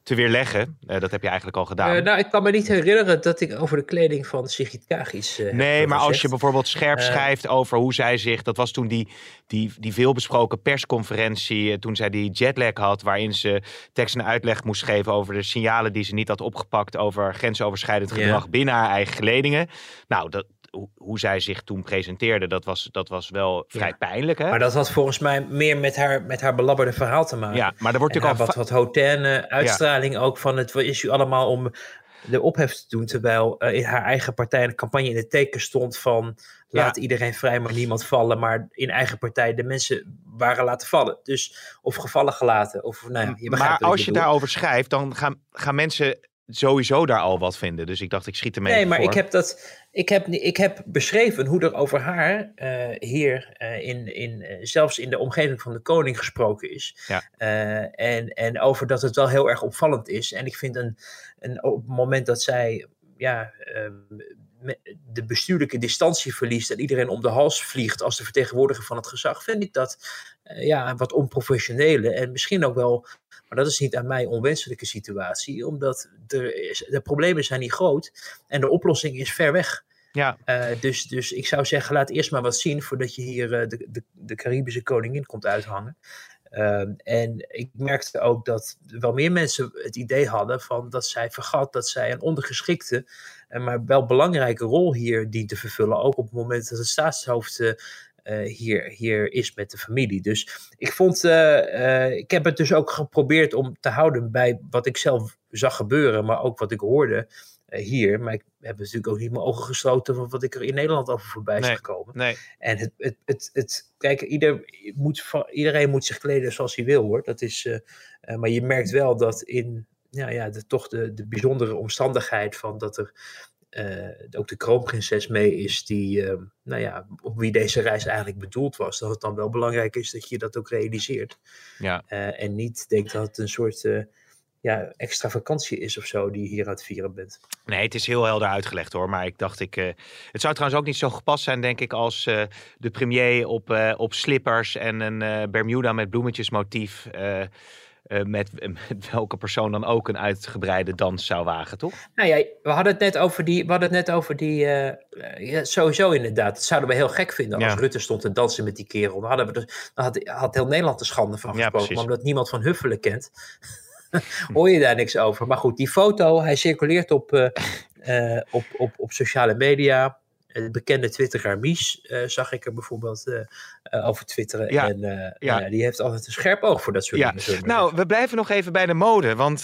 te weerleggen. Eh, dat heb je eigenlijk al gedaan. Eh, nou, ik kan me niet herinneren dat ik over de kleding van Sigrid Kaag iets eh, heb Nee, maar als je bijvoorbeeld scherp schrijft over hoe zij zich... Dat was toen die, die, die veelbesproken persconferentie... eh, toen zij die jetlag had... waarin ze tekst en uitleg moest geven... over de signalen die ze niet had opgepakt... over grensoverschrijdend gedrag binnen haar eigen geledingen. Nou, dat, hoe, zij zich toen presenteerde... dat was, dat was wel vrij pijnlijk, hè? Maar dat had volgens mij meer met haar, met haar belabberde verhaal te maken. ja, maar er wordt natuurlijk al... wat, wat hautaine uitstraling ook van het wat is u allemaal om de ophef te doen. Terwijl eh, in haar eigen partij een campagne in het teken stond van laat iedereen vrij, maar niemand vallen. Maar in eigen partij de mensen waren laten vallen. Dus of gevallen gelaten. Of, nou, ja, je maar als je bedoel. daarover schrijft... dan gaan, gaan mensen sowieso daar al wat vinden. Dus ik dacht, ik schiet ermee Nee, maar voor. ik heb, dat, ik, heb, ik heb beschreven hoe er over haar eh, hier, eh, in, in, eh, zelfs in de omgeving van de koning gesproken is. Ja. Eh, en, en over dat het wel heel erg opvallend is. En ik vind een, een, op het moment dat zij ja, ehm, de bestuurlijke distantie verliest en iedereen om de hals vliegt als de vertegenwoordiger van het gezag, vind ik dat eh, ja, wat onprofessionele en misschien ook wel, maar dat is niet aan mij, onwenselijke situatie, omdat er is, de problemen zijn niet groot en de oplossing is ver weg. Ja, Eh, dus, dus ik zou zeggen, laat eerst maar wat zien voordat je hier eh, de, de, de Caribische koningin komt uithangen. Ehm, en ik merkte ook dat wel meer mensen het idee hadden van dat zij vergat dat zij een ondergeschikte, en maar wel belangrijke rol hier dient te vervullen. Ook op het moment dat het staatshoofd hier, hier is met de familie. Dus ik vond, ik heb het dus ook geprobeerd om te houden bij wat ik zelf zag gebeuren, maar ook wat ik hoorde. Eh, hier. Maar ik heb natuurlijk ook niet mijn ogen gesloten van wat ik er in Nederland over voorbij is gekomen. Nee. En het, het, het, het, kijk, ieder moet, iedereen moet zich kleden zoals hij wil hoor. Dat is, uh, uh, maar je merkt wel dat in ja, ja, de, toch de, de bijzondere omstandigheid van dat er ook de kroonprinses mee is, die, uh, nou ja, op wie deze reis eigenlijk bedoeld was. Dat het dan wel belangrijk is dat je dat ook realiseert. Ja. Uh, en niet denkt dat het een soort ja, extra vakantie is of zo die je hier aan het vieren bent. Nee, het is heel helder uitgelegd hoor. Maar ik dacht, ik, uh, het zou trouwens ook niet zo gepast zijn, denk ik, als uh, de premier op, uh, op slippers en een Bermuda met bloemetjesmotief. Met, <laughs> met, welke persoon dan ook een uitgebreide dans zou wagen, toch? Nou ja, we hadden het net over die. We hadden het net over die. ja, sowieso inderdaad. Dat zouden we heel gek vinden als ja. Rutte stond te dansen met die kerel. Dan, hadden we dus, dan had, had heel Nederland de schande van gesproken. Ja, maar omdat niemand van Huffelen kent. <laughs> hoor je daar niks over. Maar goed, die foto, hij circuleert op, uh, uh, op, op, op sociale media. De bekende Twitteraar Mies uh, zag ik er bijvoorbeeld over twitteren. Ja, en ja. ja. die heeft altijd een scherp oog voor dat soort ja. dingen. Nou, we blijven nog even bij de mode. Want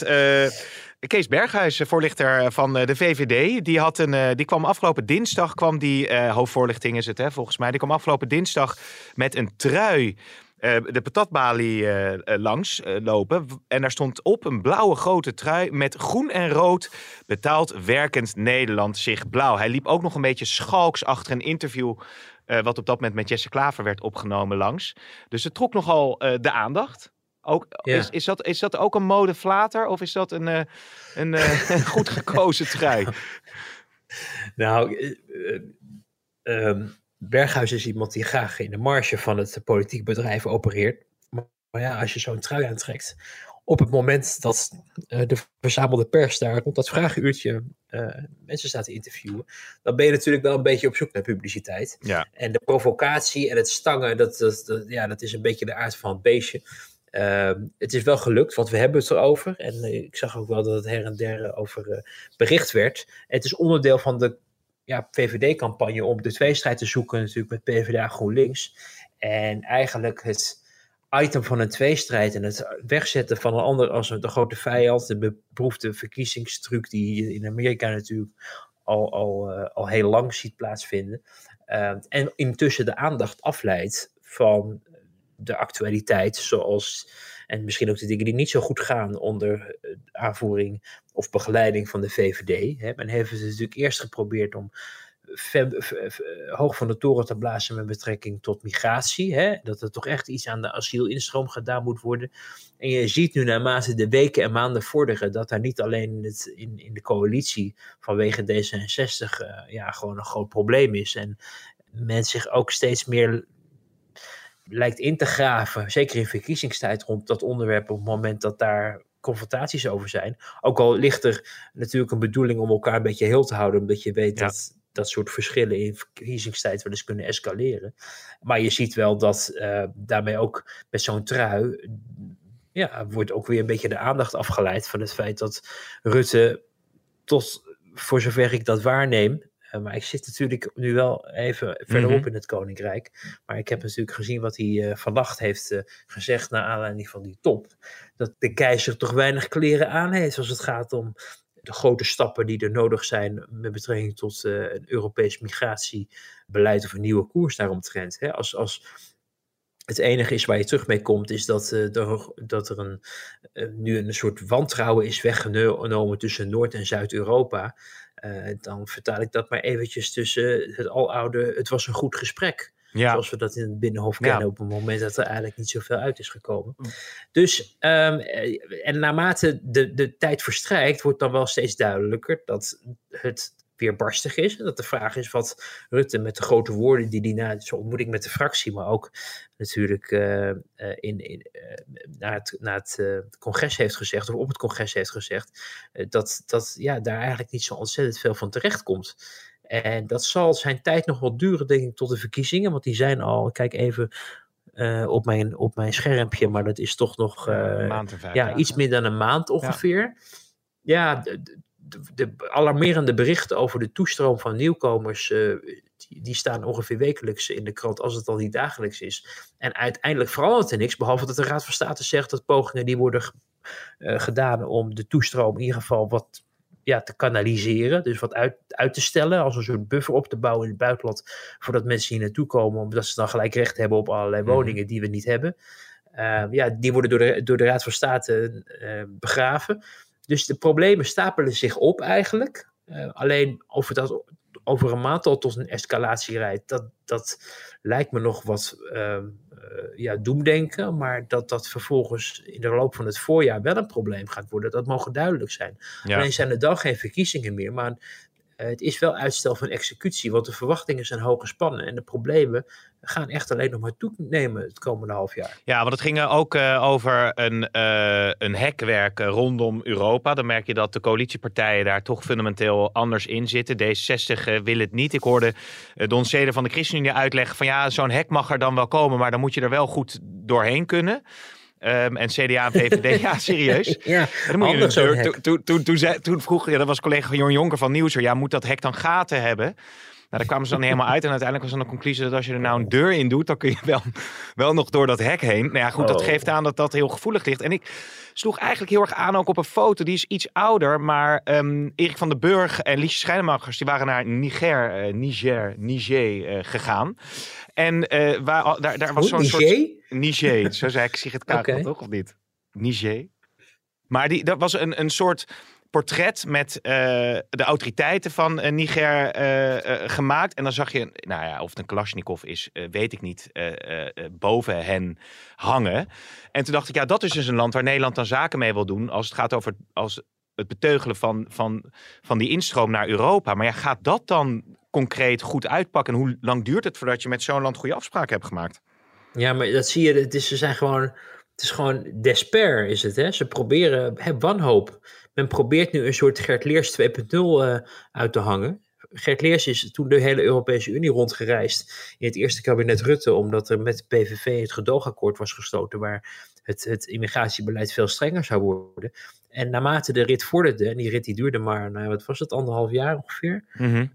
Kees Berghuis, voorlichter van de VVD, die, had een, die kwam afgelopen dinsdag, kwam die, hoofdvoorlichting is het hè, volgens mij, die kwam afgelopen dinsdag met een trui de patatbalie uh, uh, langs lopen. En daar stond op een blauwe grote trui met groen en rood betaald werkend Nederland zich blauw. Hij liep ook nog een beetje schalks achter een interview wat op dat moment met Jesse Klaver werd opgenomen langs. Dus het trok nogal de aandacht. Ook, ja. is, is, dat, is dat ook een modeflater of is dat een, een, <laughs> een goed gekozen trui? <laughs> nou, um, Berghuis is iemand die graag in de marge van het politiek bedrijf opereert. Maar ja, als je zo'n trui aantrekt, op het moment dat uh, de verzamelde pers daar rond dat vragenuurtje uh, mensen staat te interviewen, dan ben je natuurlijk wel een beetje op zoek naar publiciteit. Ja. En de provocatie en het stangen, dat, dat, dat, ja, dat is een beetje de aard van het beestje. Uh, het is wel gelukt, want we hebben het erover. En ik zag ook wel dat het her en der over bericht werd. Het is onderdeel van de ja, VVD-campagne om de tweestrijd te zoeken, natuurlijk met PvdA GroenLinks. En eigenlijk het item van een tweestrijd en het wegzetten van een ander als de grote vijand, de beproefde verkiezingstruc die in Amerika natuurlijk al, al, uh, al heel lang ziet plaatsvinden. Uh, en intussen de aandacht afleidt van de actualiteit, zoals en misschien ook de dingen die niet zo goed gaan onder aanvoering of begeleiding van de VVD. Hè. Men heeft het natuurlijk eerst geprobeerd om hoog van de toren te blazen met betrekking tot migratie. Hè? Dat er toch echt iets aan de asielinstroom gedaan moet worden. En je ziet nu naarmate de weken en maanden vorderen dat daar niet alleen in, in, de coalitie vanwege D66 uh, ja, gewoon een groot probleem is. En men zich ook steeds meer lijkt in te graven, zeker in verkiezingstijd, rond dat onderwerp op het moment dat daar confrontaties over zijn. Ook al ligt er natuurlijk een bedoeling om elkaar een beetje heel te houden, omdat je weet ja. dat dat soort verschillen in verkiezingstijd wel eens kunnen escaleren. Maar je ziet wel dat uh, daarmee ook met zo'n trui, ja, wordt ook weer een beetje de aandacht afgeleid van het feit dat Rutte, tot voor zover ik dat waarneem, uh, maar ik zit natuurlijk nu wel even verderop mm -hmm. in het Koninkrijk. Maar ik heb natuurlijk gezien wat hij uh, vannacht heeft uh, gezegd naar aanleiding van die top. Dat de keizer toch weinig kleren aan heeft als het gaat om de grote stappen die er nodig zijn met betrekking tot een Europees migratiebeleid of een nieuwe koers daaromtrent. Hè? Als, als het enige is waar je terug mee komt, is dat, uh, dat er een, uh, nu een soort wantrouwen is weggenomen tussen Noord- en Zuid-Europa. Uh, dan vertaal ik dat maar eventjes tussen het aloude, het was een goed gesprek. Ja. Zoals we dat in het Binnenhof kennen ja. op het moment dat er eigenlijk niet zoveel uit is gekomen. Dus, um, en naarmate de, de tijd verstrijkt, wordt dan wel steeds duidelijker dat het weer barstig is. En dat de vraag is wat Rutte met de grote woorden die hij na zijn ontmoeting met de fractie, maar ook natuurlijk uh, uh, in, in, uh, na het, na het congres heeft gezegd, of op het congres heeft gezegd, dat, dat ja, daar eigenlijk niet zo ontzettend veel van terecht komt. En dat zal zijn tijd nog wel duren, denk ik, tot de verkiezingen. Want die zijn al, kijk even eh, op, mijn, op mijn schermpje, maar dat is toch nog eh, Een maand en vijf ja, dagen. iets meer dan een maand ongeveer. Ja, de, de, de alarmerende berichten over de toestroom van nieuwkomers, eh, die, die staan ongeveer wekelijks in de krant, als het al niet dagelijks is. En uiteindelijk verandert er niks, behalve dat de Raad van State zegt dat pogingen die worden eh, gedaan om de toestroom in ieder geval wat ja, te kanaliseren, dus wat uit, uit te stellen, als een soort buffer op te bouwen in het buitenland, voordat mensen hier naartoe komen, omdat ze dan gelijk recht hebben op allerlei Mhm. woningen die we niet hebben. Eh, ja, die worden door de, door de Raad van State begraven. Dus de problemen stapelen zich op eigenlijk. Eh, alleen over dat over een maand al tot een escalatie rijdt, dat, dat lijkt me nog wat eh, ja, doemdenken. Maar dat dat vervolgens in de loop van het voorjaar wel een probleem gaat worden, dat mogen duidelijk zijn. Ja. Alleen zijn er dan geen verkiezingen meer, maar het is wel uitstel van executie, want de verwachtingen zijn hoog gespannen en de problemen gaan echt alleen nog maar toenemen het komende half jaar. Ja, want het ging er ook eh, over een, eh, een hekwerk eh, rondom Europa. Dan merk je dat de coalitiepartijen daar toch fundamenteel anders in zitten. D66 eh, wil het niet. Ik hoorde eh, Don Zeder van de ChristenUnie uitleggen van ja, zo'n hek mag er dan wel komen, maar dan moet je er wel goed doorheen kunnen. Ehm, en CDA en VVD, <laughs> ja, serieus. Ja, dan moet je natuurlijk- hek. toen, toen, toen, toen, vroeg, ja, dat was collega Jorn Jonker van Nieuwser, ja, moet dat hek dan gaten hebben? Nou, daar kwamen ze dan helemaal uit. En uiteindelijk was dan de conclusie dat als je er nou een deur in doet, dan kun je wel, wel nog door dat hek heen. Nou ja, goed, dat Oh. geeft aan dat dat heel gevoelig ligt. En ik sloeg eigenlijk heel erg aan ook op een foto. Die is iets ouder, maar ehm, Erik van den Burg en Liesje Schijnemachers, die waren naar Niger, eh, Niger, Niger eh, gegaan. En eh, waar, daar, daar was zo'n Hoe, soort... Niger? Zo zei ik Sigrid Kaag Oké. toch, of niet? Niger. Maar die, dat was een, een soort portret met eh, de autoriteiten van eh, Niger eh, gemaakt. En dan zag je, nou ja, of het een Kalashnikov is, weet ik niet, boven hen hangen. En toen dacht ik, ja, dat is dus een land waar Nederland dan zaken mee wil doen als het gaat over als het beteugelen van, van, van die instroom naar Europa. Maar ja, gaat dat dan concreet goed uitpakken? En hoe lang duurt het voordat je met zo'n land goede afspraken hebt gemaakt? Ja, maar dat zie je. Het is, ze zijn gewoon, het is gewoon despair, is het. Hè? Ze proberen, hè, wanhoop. Men probeert nu een soort Gert Leers 2.0 eh, uit te hangen. Gert Leers is toen de hele Europese Unie rondgereisd in het eerste kabinet Rutte, omdat er met de PVV het gedoogakkoord was gesloten, waar het, het immigratiebeleid veel strenger zou worden. En naarmate de rit vorderde, en die rit die duurde maar, nou, wat was het, anderhalf jaar ongeveer,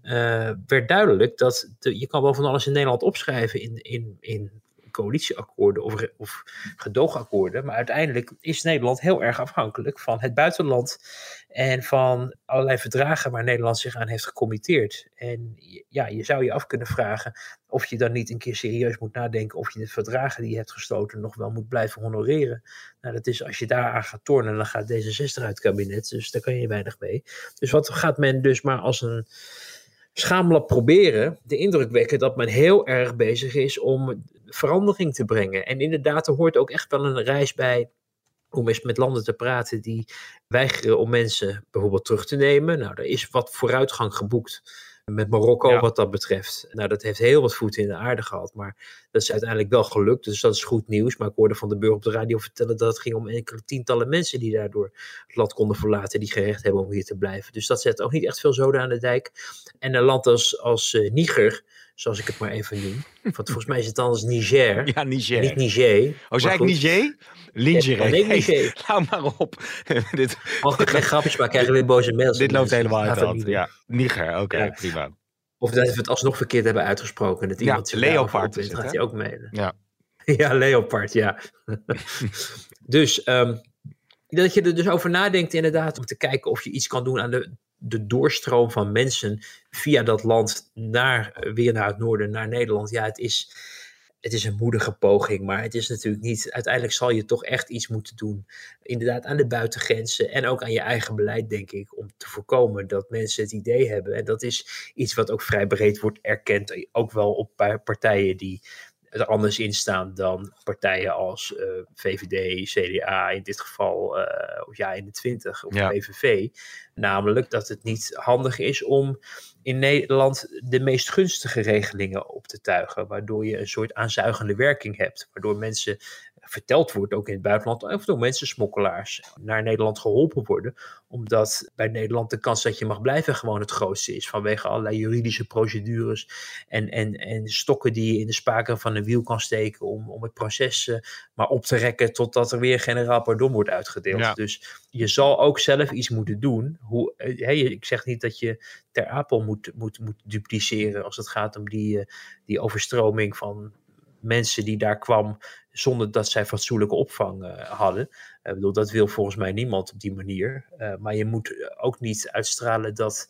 eh, werd duidelijk dat de- je kan wel van alles in Nederland opschrijven in, in, in coalitieakkoorden of, of gedoogakkoorden. Maar uiteindelijk is Nederland heel erg afhankelijk van het buitenland en van allerlei verdragen waar Nederland zich aan heeft gecommitteerd. En ja, je zou je af kunnen vragen of je dan niet een keer serieus moet nadenken of je de verdragen die je hebt gesloten nog wel moet blijven honoreren. Nou, dat is als je daaraan gaat tornen, dan gaat D66 uit het kabinet. Dus daar kan je weinig mee. Dus wat gaat men dus maar als een schamelijk proberen de indruk wekken dat men heel erg bezig is om verandering te brengen. En inderdaad, er hoort ook echt wel een reis bij om eens met landen te praten die weigeren om mensen bijvoorbeeld terug te nemen. Nou, er is wat vooruitgang geboekt met Marokko Ja. wat dat betreft. Nou, dat heeft heel wat voeten in de aarde gehad, maar dat is uiteindelijk wel gelukt. Dus dat is goed nieuws. Maar ik hoorde van de burger op de radio vertellen dat het ging om enkele tientallen mensen die daardoor het land konden verlaten, die gerecht hebben om hier te blijven. Dus dat zet ook niet echt veel zoden aan de dijk. En een land als, als eh, Niger, zoals ik het maar even noem, want volgens mij is het anders Niger, Ja, Niger. niet Niger. Oh, maar zei ik. Niger? Lingerie. Ja, Niger. hou maar op. <laughs> dit, Mag ik geen grapjes maken, krijgen we weer boze mails. dit loopt helemaal uit de hand. Ja, Niger, oké, Ja. prima. Of dat we het alsnog verkeerd hebben uitgesproken. Dat Ja, iemand zich leopard is het, gaat hij ook mailen. Ja. <laughs> ja, leopard, ja. <laughs> dus ehm, dat je er dus over nadenkt inderdaad om te kijken of je iets kan doen aan de, de doorstroom van mensen via dat land naar, weer naar het noorden, naar Nederland. Ja, het is, het is een moedige poging, maar het is natuurlijk niet. Uiteindelijk zal je toch echt iets moeten doen. Inderdaad, aan de buitengrenzen en ook aan je eigen beleid, denk ik, om te voorkomen dat mensen het idee hebben. En dat is iets wat ook vrij breed wordt erkend, ook wel op pa- partijen die er anders in staan dan partijen als eh, VVD, CDA, in dit geval of ja 21 of Ja. PVV. Namelijk dat het niet handig is om in Nederland de meest gunstige regelingen op te tuigen, waardoor je een soort aanzuigende werking hebt, waardoor mensen verteld wordt, ook in het buitenland, of door mensensmokkelaars naar Nederland geholpen worden. Omdat bij Nederland de kans dat je mag blijven gewoon het grootste is. Vanwege allerlei juridische procedures en, en, en stokken die je in de spaken van een wiel kan steken om, om het proces uh, maar op te rekken totdat er weer generaal pardon wordt uitgedeeld. Dus je zal ook zelf iets moeten doen. Hoe, hey, ik zeg niet dat je ter apel moet, moet, moet dupliceren als het gaat om die, uh, die overstroming van mensen die daar kwam zonder dat zij fatsoenlijke opvang uh, hadden. Ik bedoel, dat wil volgens mij niemand op die manier. Uh, maar je moet ook niet uitstralen dat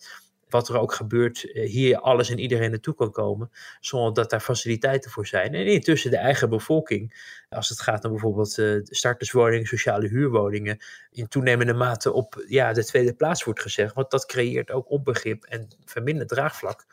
wat er ook gebeurt, hier alles en iedereen naartoe kan komen, zonder dat daar faciliteiten voor zijn. En intussen de eigen bevolking, als het gaat om bijvoorbeeld starterswoningen, sociale huurwoningen, in toenemende mate op ja, de tweede plaats wordt gezegd. Want dat creëert ook onbegrip en vermindert draagvlak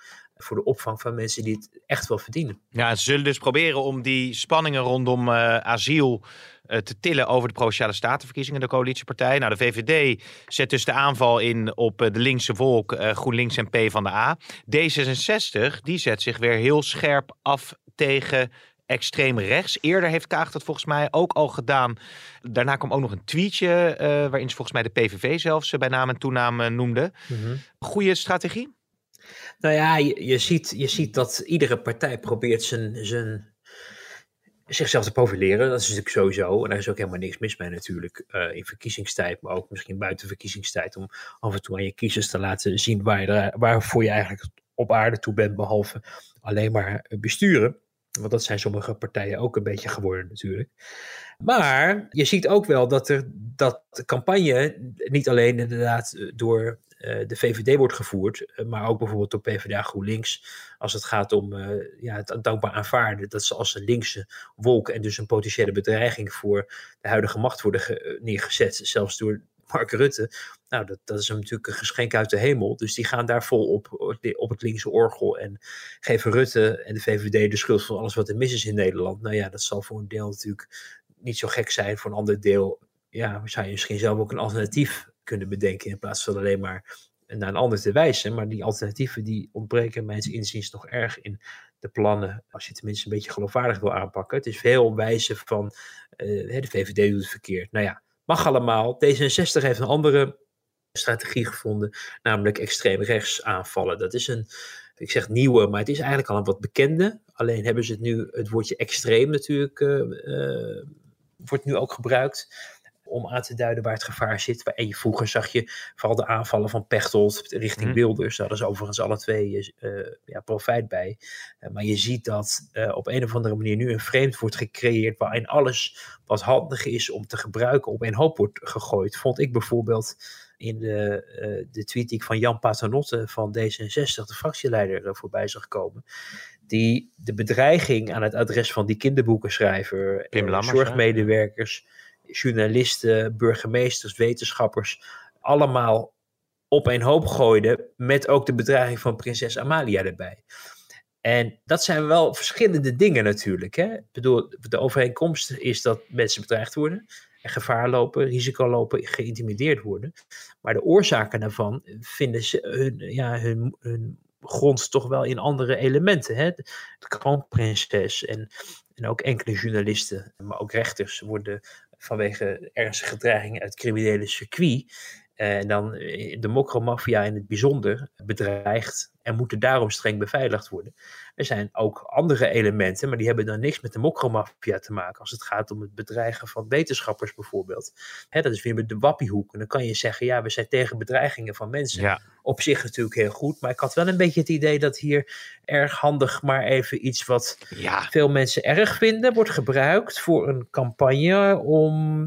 voor de opvang van mensen die het echt wel verdienen. Ja, ze zullen dus proberen om die spanningen rondom uh, asiel uh, te tillen over de Provinciale Statenverkiezingen, de coalitiepartij. Nou, de VVD zet dus de aanval in op uh, de linkse volk, GroenLinks en P van de A. D66, die zet zich weer heel scherp af tegen extreem rechts. Eerder heeft Kaag dat volgens mij ook al gedaan. Daarna kwam ook nog een tweetje waarin ze volgens mij de PVV zelfs bij naam en toenaam noemde. Mm -hmm. Goede strategie? Nou ja, je, je, ziet, je ziet dat iedere partij probeert zijn, zijn, zichzelf te profileren. Dat is natuurlijk sowieso. En daar is ook helemaal niks mis mee natuurlijk. Uh, in verkiezingstijd, maar ook misschien buiten verkiezingstijd. Om af en toe aan je kiezers te laten zien waar je waarvoor je eigenlijk op aarde toe bent. Behalve alleen maar besturen. Want dat zijn sommige partijen ook een beetje geworden natuurlijk. Maar je ziet ook wel dat, er, dat de campagne niet alleen inderdaad door de VVD wordt gevoerd, uh, maar ook bijvoorbeeld door PvdA GroenLinks. Als het gaat om uh, ja, het dankbaar aanvaarden dat ze als een linkse wolk en dus een potentiële bedreiging voor de huidige macht worden neergezet, zelfs door Mark Rutte. Nou, dat, dat is natuurlijk een geschenk uit de hemel. Dus die gaan daar vol op, op het linkse orgel en geven Rutte en de VVD de schuld van alles wat er mis is in Nederland. Nou ja, dat zal voor een deel natuurlijk niet zo gek zijn. Voor een ander deel ja, zou je misschien zelf ook een alternatief kunnen bedenken in plaats van alleen maar naar een ander te wijzen. Maar die alternatieven die ontbreken mijns inziens nog erg in de plannen, als je tenminste een beetje geloofwaardig wil aanpakken. Het is veel wijzen van uh, de VVD doet het verkeerd. Nou ja, mag allemaal. D66 heeft een andere strategie gevonden, namelijk extreem rechts aanvallen. Dat is een, ik zeg nieuwe, maar het is eigenlijk al een wat bekende. Alleen hebben ze het nu, het woordje extreem natuurlijk, uh, uh, wordt nu ook gebruikt om aan te duiden waar het gevaar zit. En je, vroeger zag je vooral de aanvallen van Pechtold richting mm. Wilders. Daar hadden ze overigens alle twee uh, ja, profijt bij. Uh, maar je ziet dat uh, op een of andere manier nu een vreemd wordt gecreëerd waarin alles wat handig is om te gebruiken op een hoop wordt gegooid. Vond ik bijvoorbeeld in de, de tweet die ik van Jan Paternotte van D66, de fractieleider, voorbij zag komen die de bedreiging aan het adres van die kinderboekenschrijver, Lammers, zorgmedewerkers, journalisten, burgemeesters, wetenschappers, allemaal op een hoop gooiden, met ook de bedreiging van prinses Amalia erbij. En dat zijn wel verschillende dingen natuurlijk. Hè? Ik bedoel, de overeenkomst is dat mensen bedreigd worden, en gevaar lopen, risico lopen, geïntimideerd worden. Maar de oorzaken daarvan vinden ze hun, ja, hun, hun grond toch wel in andere elementen. Hè? De kroonprinses en, en ook enkele journalisten, maar ook rechters worden vanwege ernstige dreigingen uit criminele circuit. Eh, en dan de mokromafia in het bijzonder bedreigd en moeten daarom streng beveiligd worden. Er zijn ook andere elementen, maar die hebben dan niks met de mokromafia te maken. Als het gaat om het bedreigen van wetenschappers bijvoorbeeld. Hè, dat is weer met de wappiehoek. En dan kan je zeggen, ja, we zijn tegen bedreigingen van mensen. Ja. Op zich natuurlijk heel goed, maar ik had wel een beetje het idee dat hier erg handig maar even iets wat ja. veel mensen erg vinden, wordt gebruikt voor een campagne om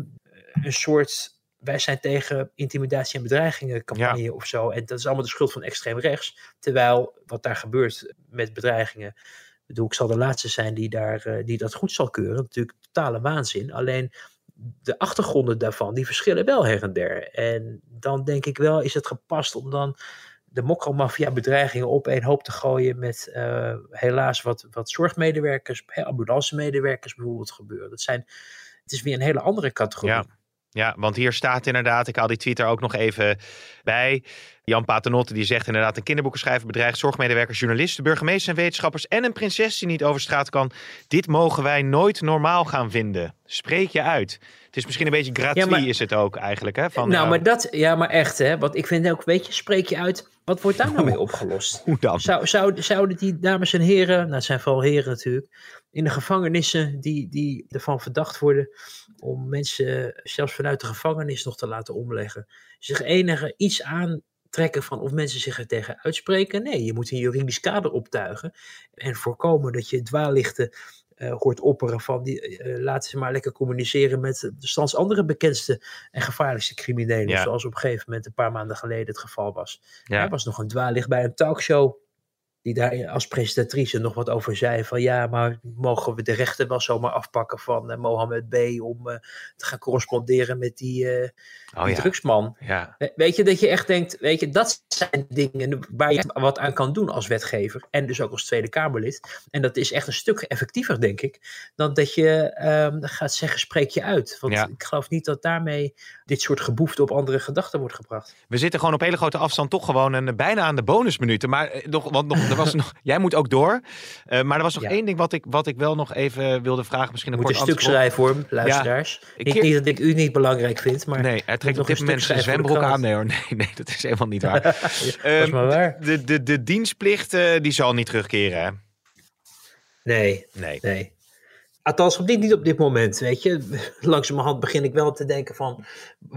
een soort wij zijn tegen intimidatie en bedreigingen campagne ja. of zo. En dat is allemaal de schuld van extreem rechts. Terwijl wat daar gebeurt met bedreigingen. Ik bedoel, ik zal de laatste zijn die, daar, uh, die dat goed zal keuren. Natuurlijk totale waanzin. Alleen de achtergronden daarvan, die verschillen wel her en der. En dan denk ik wel, is het gepast om dan de mokromafia bedreigingen op een hoop te gooien met uh, helaas wat, wat zorgmedewerkers, ambulance-medewerkers bijvoorbeeld gebeuren. Dat zijn, het is weer een hele andere categorie. Ja. Ja, want hier staat inderdaad, ik haal die tweet er ook nog even bij. Jan Paternotte die zegt inderdaad een kinderboekenschrijver bedreigt zorgmedewerkers, journalisten, burgemeesters en wetenschappers en een prinses die niet over straat kan. Dit mogen wij nooit normaal gaan vinden. Spreek je uit. Het is misschien een beetje gratuit Ja, maar- is het ook eigenlijk. Hè? Van, nou, eh, maar dat, ja, maar echt, hè? Want ik vind ook, weet je, spreek je uit, wat wordt daar nou mee opgelost? Hoe dan? Zou, zou, zouden die dames en heren, nou het zijn vooral heren natuurlijk, in de gevangenissen die, die ervan verdacht worden om mensen zelfs vanuit de gevangenis nog te laten omleggen, zich enige iets aantrekken van of mensen zich er tegen uitspreken? Nee, je moet een juridisch kader optuigen en voorkomen dat je dwaallichten eh, hoort opperen van die, eh, laten ze maar lekker communiceren met de stands andere bekendste en gevaarlijkste criminelen, Ja. zoals op een gegeven moment een paar maanden geleden het geval was. Ja. Er was nog een dwaallicht bij een talkshow. Die daar als presentatrice nog wat over zei. Van ja, maar mogen we de rechten wel zomaar afpakken van eh, Mohammed B. om eh, te gaan corresponderen met die, eh, Oh die ja. drugsman. ja. We- Weet je, dat je echt denkt, weet je, dat zijn dingen waar je wat aan kan doen als wetgever. En dus ook als Tweede Kamerlid. En dat is echt een stuk effectiever, denk ik, dan dat je ehm, gaat zeggen, spreek je uit. Want Ja. ik geloof niet dat daarmee dit soort geboefte op andere gedachten wordt gebracht. We zitten gewoon op hele grote afstand toch gewoon een, bijna aan de bonusminuten. Maar nog, want nog, was <laughs> nog, jij moet ook door. Eh, maar er was nog Ja. één ding wat ik, wat ik wel nog even wilde vragen. Misschien een moet een kort stuk antwoord. schrijven hoor, luisteraars. Ik keer- niet dat ik u niet belangrijk vind, maar Nee, hij trekt nog op dit een moment stuk zijn voor zwembroek aan. Nee hoor, <laughs> nee, nee, dat is helemaal niet <laughs> waar. dat Ehm, maar waar. De, de, de dienstplicht eh, die zal niet terugkeren, hè? Nee, Nee. nee. Althans, op dit, niet op dit moment, weet je. <laughs> Langzamerhand begin ik wel te denken van,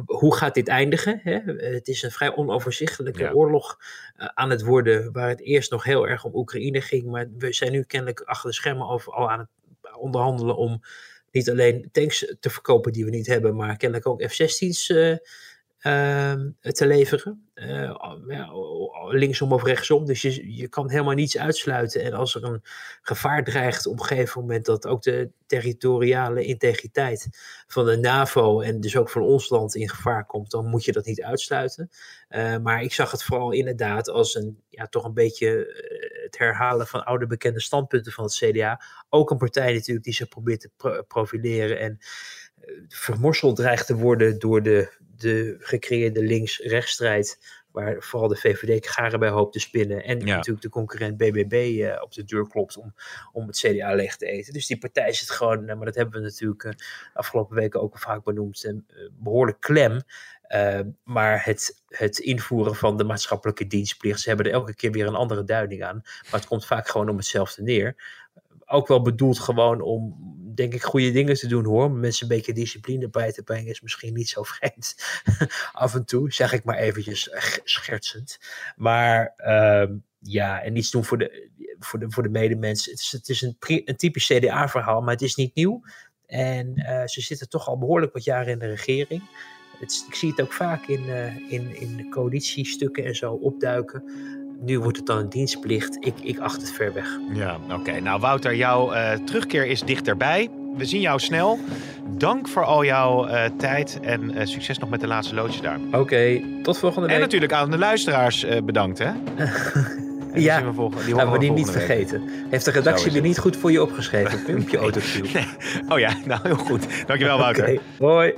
hoe gaat dit eindigen? Hè? Het is een vrij onoverzichtelijke Ja. oorlog eh, aan het worden, waar het eerst nog heel erg om Oekraïne ging. Maar we zijn nu kennelijk achter de schermen over, al aan het onderhandelen om niet alleen tanks te verkopen die we niet hebben, maar kennelijk ook F-16's eh, ehm, te leveren. Eh, linksom of rechtsom. Dus je, je kan helemaal niets uitsluiten. En als er een gevaar dreigt op een gegeven moment dat ook de territoriale integriteit van de NAVO en dus ook van ons land in gevaar komt, dan moet je dat niet uitsluiten. Eh, maar ik zag het vooral inderdaad als een, ja, toch een beetje eh, het herhalen van oude bekende standpunten van het CDA. Ook een partij natuurlijk die zich probeert te pro- profileren en vermorseld dreigt te worden door de, de gecreëerde links-rechtsstrijd. Waar vooral de VVD garen bij hoopt te spinnen. En Ja. natuurlijk de concurrent BBB eh, op de deur klopt om, om het CDA leeg te eten. Dus die partij zit gewoon, eh, maar dat hebben we natuurlijk eh, de afgelopen weken ook al vaak benoemd, eh, behoorlijk klem. Maar het, het invoeren van de maatschappelijke dienstplicht, ze hebben er elke keer weer een andere duiding aan. Maar het komt vaak gewoon om hetzelfde neer. Ook wel bedoeld gewoon om, denk ik, goede dingen te doen hoor. Mensen een beetje discipline bij te brengen is misschien niet zo <laughs> vreemd. Af en toe, zeg ik maar eventjes eh, schertsend. Maar ehm, ja, en iets doen voor de, voor de, voor de medemens. Het is, het is een, typisch CDA-verhaal, maar het is niet nieuw. En eh, ze zitten toch al behoorlijk wat jaren in de regering. Het, ik zie het ook vaak in, eh, in, in coalitiestukken en zo opduiken. Nu wordt het dan een dienstplicht. Ik, ik acht het ver weg. Ja, oké. Nou, Wouter, jouw eh, terugkeer is dichterbij. We zien jou snel. Dank voor al jouw eh, tijd en eh, succes nog met de laatste loodjes daar. Oké, tot volgende En week. natuurlijk aan de luisteraars eh, bedankt, hè? <laughs> En die Ja, zien we volgen- die we die niet volgende week. vergeten. Heeft de redactie weer niet goed voor je opgeschreven? <laughs> Pumpje autocue. <laughs> Oh ja, nou heel goed. Dankjewel, Wouter. Oké, hoi.